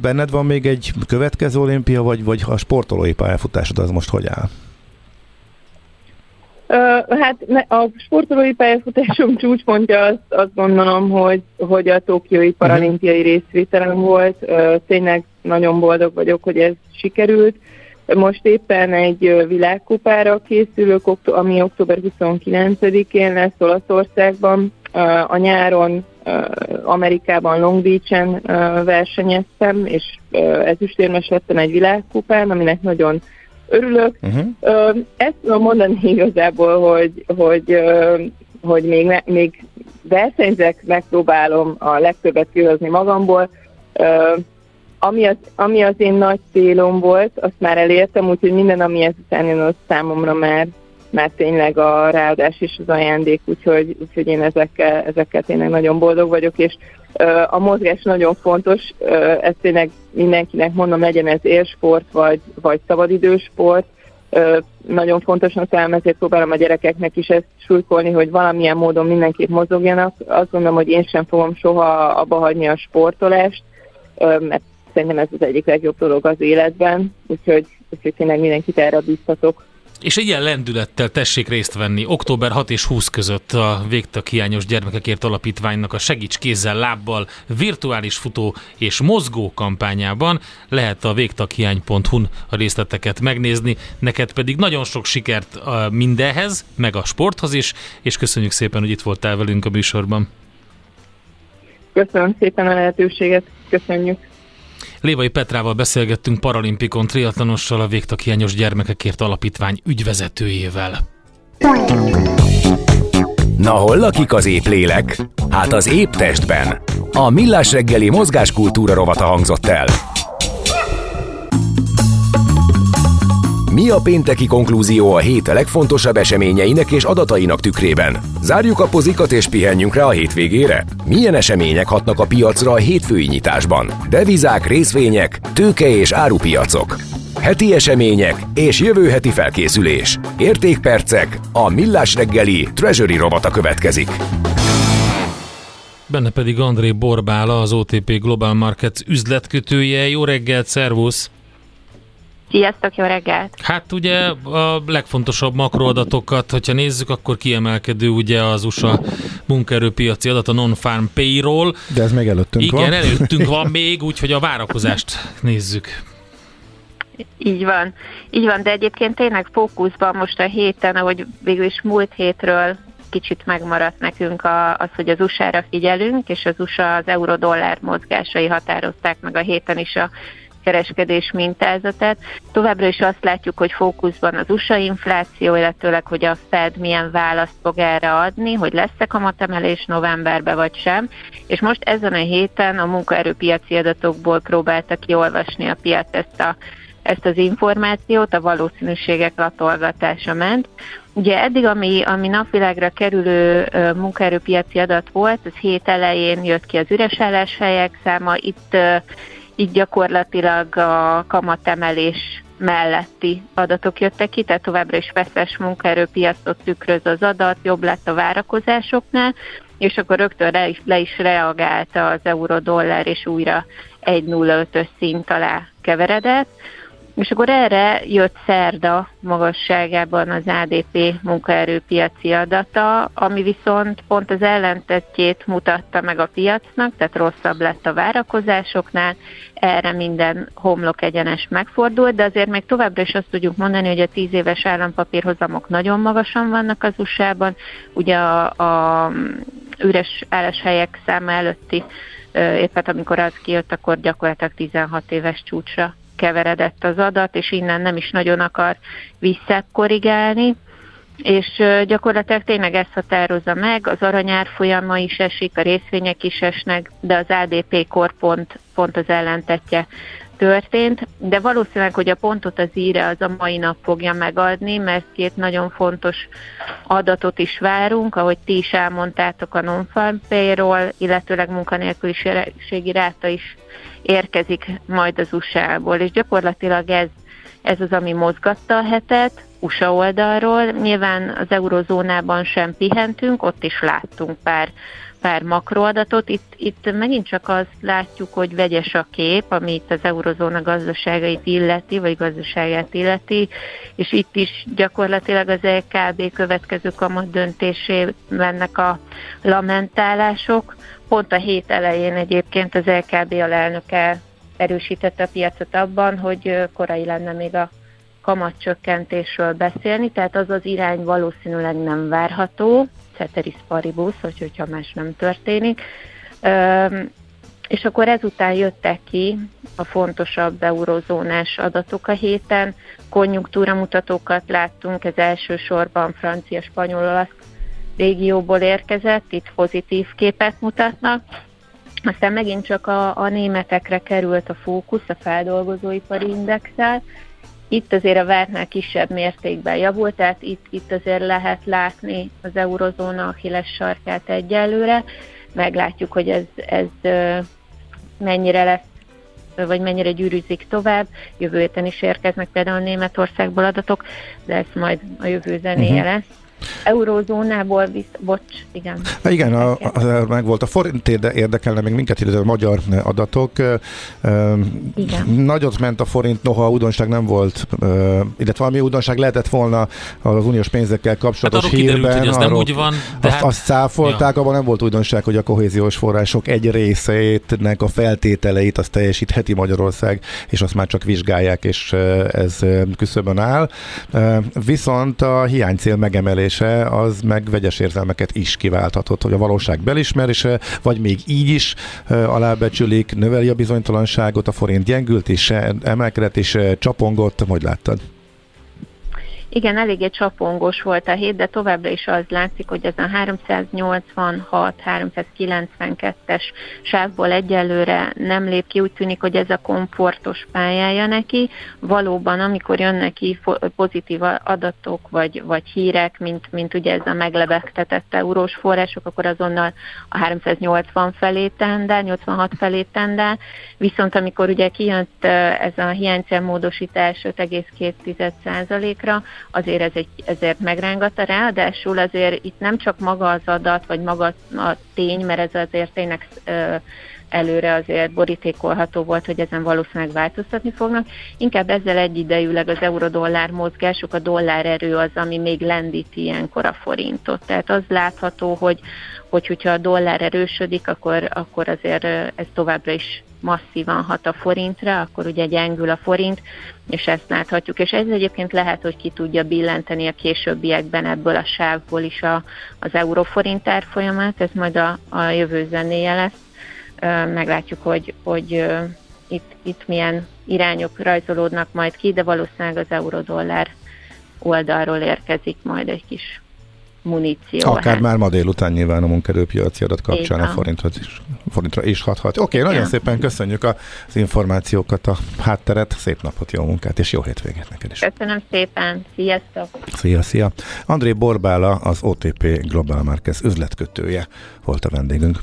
Benned van még egy következő olimpia, vagy, vagy a sportolói pályafutásod az most hogy áll? Uh, hát a sportolói pályafutásom [LAUGHS] csúcspontja azt, azt gondolom, hogy, hogy a Tokiói paralimpiai részvételem volt. Uh, tényleg nagyon boldog vagyok, hogy ez sikerült. Most éppen egy világkupára készülök, ami október 29-én lesz Olaszországban. A nyáron Amerikában Long Beach-en versenyeztem, és ezüstérmes lettem egy világkupán, aminek nagyon örülök. Uh-huh. Ezt tudom mondani [LAUGHS] igazából, hogy, hogy, hogy még, még versenyzek, megpróbálom a legtöbbet kihozni magamból. Ami az, ami az én nagy célom volt, azt már elértem, úgyhogy minden, ami ezután jön, az számomra már, már tényleg a ráadás és az ajándék, úgyhogy, úgyhogy én ezekkel, ezekkel tényleg nagyon boldog vagyok, és uh, a mozgás nagyon fontos, uh, ezt tényleg mindenkinek mondom, legyen ez élsport vagy, vagy szabadidősport, uh, nagyon fontosnak talán ezért próbálom a gyerekeknek is ezt súlykolni, hogy valamilyen módon mindenképp mozogjanak. Azt gondolom, hogy én sem fogom soha abba hagyni a sportolást, mert szerintem ez az egyik legjobb dolog az életben, úgyhogy, úgyhogy tényleg mindenkit erre biztatok. És egy ilyen lendülettel tessék részt venni október 6 és 20 között a Végtag Hiányos Gyermekekért Alapítványnak a Segíts Kézzel Lábbal virtuális futó és mozgó kampányában. Lehet a végtaghiány.hu-n a részleteket megnézni. Neked pedig nagyon sok sikert mindenhez, meg a sporthoz is, és köszönjük szépen, hogy itt voltál velünk a műsorban. Köszönöm szépen a lehetőséget, köszönjük. Lévai Petrával beszélgettünk paralimpikon triatlonossal, a Végtaghiányos Gyermekekért Alapítvány ügyvezetőjével. Na hol lakik az épp lélek? Hát az épp testben. A Millás reggeli mozgáskultúra rovata hangzott el. Mi a pénteki konklúzió a hét legfontosabb eseményeinek és adatainak tükrében? Zárjuk a pozikat és pihenjünk rá a hétvégére? Milyen események hatnak a piacra a hétfői nyitásban? Devizák, részvények, tőke és árupiacok. Heti események és jövő heti felkészülés. Értékpercek, a Millás reggeli Treasury robata következik. Benne pedig André Borbála, az OTP Global Markets üzletkötője. Jó reggelt, szervusz! Sziasztok, jó reggelt! Hát ugye a legfontosabb makroadatokat, hogyha nézzük, akkor kiemelkedő ugye az USA munkaerőpiaci adat, a non-farm payroll. De ez még előttünk Igen, van. Igen, előttünk van még, úgyhogy a várakozást nézzük. Így van, így van, de egyébként tényleg fókuszban most a héten, ahogy végül is múlt hétről kicsit megmaradt nekünk a, az, hogy az USA-ra figyelünk, és az USA az euró-dollár mozgásai határozták meg a héten is a kereskedés mintázatát. Továbbra is azt látjuk, hogy fókuszban az USA infláció, illetőleg, hogy a Fed milyen választ fog erre adni, hogy lesz-e kamatemelés novemberben vagy sem. És most ezen a héten a munkaerőpiaci adatokból próbálta kiolvasni a piac ezt a ezt az információt, a valószínűségek latolgatása ment. Ugye eddig, ami, ami napvilágra kerülő munkaerőpiaci adat volt, az hét elején jött ki az üres álláshelyek száma, itt így gyakorlatilag a kamatemelés melletti adatok jöttek ki, tehát továbbra is feszes munkaerőpiacot tükröz az adat, jobb lett a várakozásoknál, és akkor rögtön le is, le is reagálta az euró-dollár, és újra 1.05-ös szint alá keveredett. És akkor erre jött szerda magasságában az ADP munkaerőpiaci adata, ami viszont pont az ellentetjét mutatta meg a piacnak, tehát rosszabb lett a várakozásoknál, erre minden homlok egyenes megfordult, de azért még továbbra is azt tudjuk mondani, hogy a 10 éves állampapírhozamok nagyon magasan vannak az USA-ban, ugye a, a üres álláshelyek száma előtti éppen hát amikor az kijött, akkor gyakorlatilag 16 éves csúcsra keveredett az adat, és innen nem is nagyon akar visszakorrigálni. és gyakorlatilag tényleg ezt határozza meg, az aranyár folyama is esik, a részvények is esnek, de az ADP kor pont, pont az ellentetje történt, de valószínűleg, hogy a pontot az íre az a mai nap fogja megadni, mert két nagyon fontos adatot is várunk, ahogy ti is elmondtátok a non-farm payroll, illetőleg munkanélküliségi ráta is érkezik majd az USA-ból, és gyakorlatilag ez, ez az, ami mozgatta a hetet, USA oldalról. Nyilván az eurozónában sem pihentünk, ott is láttunk pár pár makroadatot. Itt, itt megint csak azt látjuk, hogy vegyes a kép, ami itt az eurozóna gazdaságait illeti, vagy gazdaságát illeti, és itt is gyakorlatilag az LKB következő kamat döntésé mennek a lamentálások. Pont a hét elején egyébként az LKB alelnöke erősítette a piacot abban, hogy korai lenne még a kamatcsökkentésről beszélni, tehát az az irány valószínűleg nem várható, ceteris paribus, hogy, hogyha más nem történik. És akkor ezután jöttek ki a fontosabb eurozónás adatok a héten, konjunktúramutatókat láttunk, ez elsősorban francia, spanyol, olasz régióból érkezett, itt pozitív képet mutatnak. Aztán megint csak a, a németekre került a fókusz a feldolgozóipari indexel, itt azért a vártnál kisebb mértékben javult, tehát itt, itt azért lehet látni az eurozóna achilles sarkát egyelőre. Meglátjuk, hogy ez, ez mennyire lesz vagy mennyire gyűrűzik tovább. Jövő héten is érkeznek például Németországból adatok, de ez majd a jövő zenéje uh-huh. lesz. Eurózónából visz, bocs, igen. Ha igen, a, a, meg volt a forint érdekelne még minket, illetve a magyar adatok. Igen. Nagyot ment a forint, noha újdonság nem volt, illetve valami újdonság lehetett volna az uniós pénzekkel kapcsolatos hát hírben. Kiderült, hogy az nem úgy van. De azt, hát, azt cáfolták, ja. abban nem volt újdonság, hogy a kohéziós források egy részétnek a feltételeit azt teljesítheti Magyarország, és azt már csak vizsgálják, és ez küszöbön áll. Viszont a hiánycél megemelés elismerése az meg vegyes érzelmeket is kiválthatott, hogy a valóság belismerése, vagy még így is alábecsülik, növeli a bizonytalanságot, a forint gyengült és emelkedett és csapongott, hogy láttad? Igen, eléggé csapongós volt a hét, de továbbra is az látszik, hogy ez a 386-392-es sávból egyelőre nem lép ki, úgy tűnik, hogy ez a komfortos pályája neki. Valóban, amikor jönnek ki pozitív adatok vagy, vagy hírek, mint, mint ugye ez a meglebegtetett eurós források, akkor azonnal a 380 felé tendál, 86 felé tendál, viszont amikor ugye kijött ez a hiánycélmódosítás 5,2%-ra, azért ez egy, ezért megrángatta. Ráadásul azért itt nem csak maga az adat, vagy maga a tény, mert ez azért tényleg előre azért borítékolható volt, hogy ezen valószínűleg változtatni fognak. Inkább ezzel egyidejűleg az eurodollár mozgások, a dollár erő az, ami még lendíti ilyenkor a forintot. Tehát az látható, hogy, hogy hogyha a dollár erősödik, akkor, akkor azért ez továbbra is masszívan hat a forintra, akkor ugye gyengül a forint, és ezt láthatjuk. És ez egyébként lehet, hogy ki tudja billenteni a későbbiekben ebből a sávból is a, az euróforint árfolyamát, ez majd a, a jövő zenéje lesz. Meglátjuk, hogy, hogy itt, itt milyen irányok rajzolódnak majd ki, de valószínűleg az eurodollár oldalról érkezik majd egy kis muníció. Akár hát. már ma délután nyilván a munkerőpiaci adat kapcsán a forintra is, forintra is hathat. Oké, okay, nagyon ja. szépen köszönjük az információkat, a hátteret, szép napot, jó munkát és jó hétvégét neked is. Köszönöm szépen, sziasztok! Szia, szia! André Borbála, az OTP Global Markets üzletkötője volt a vendégünk.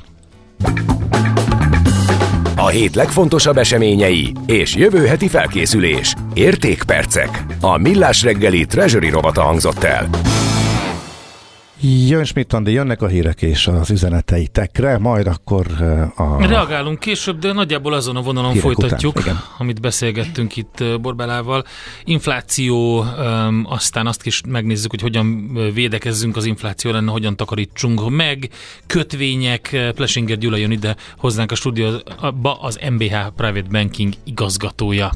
A hét legfontosabb eseményei és jövő heti felkészülés. Értékpercek. A Millás reggeli Treasury rovata hangzott el. Jön Schmidt Andi, jönnek a hírek és az üzeneteitekre, majd akkor eh, a... Reagálunk később, de nagyjából azon a vonalon hírek folytatjuk, után, amit beszélgettünk itt eh, Borbelával. Infláció, aztán azt is megnézzük, hogy hogyan eh, védekezzünk az infláció lenne, hogyan takarítsunk meg. Kötvények, Plesinger Gyula jön ide hozzánk a stúdióba, az MBH Private Banking igazgatója.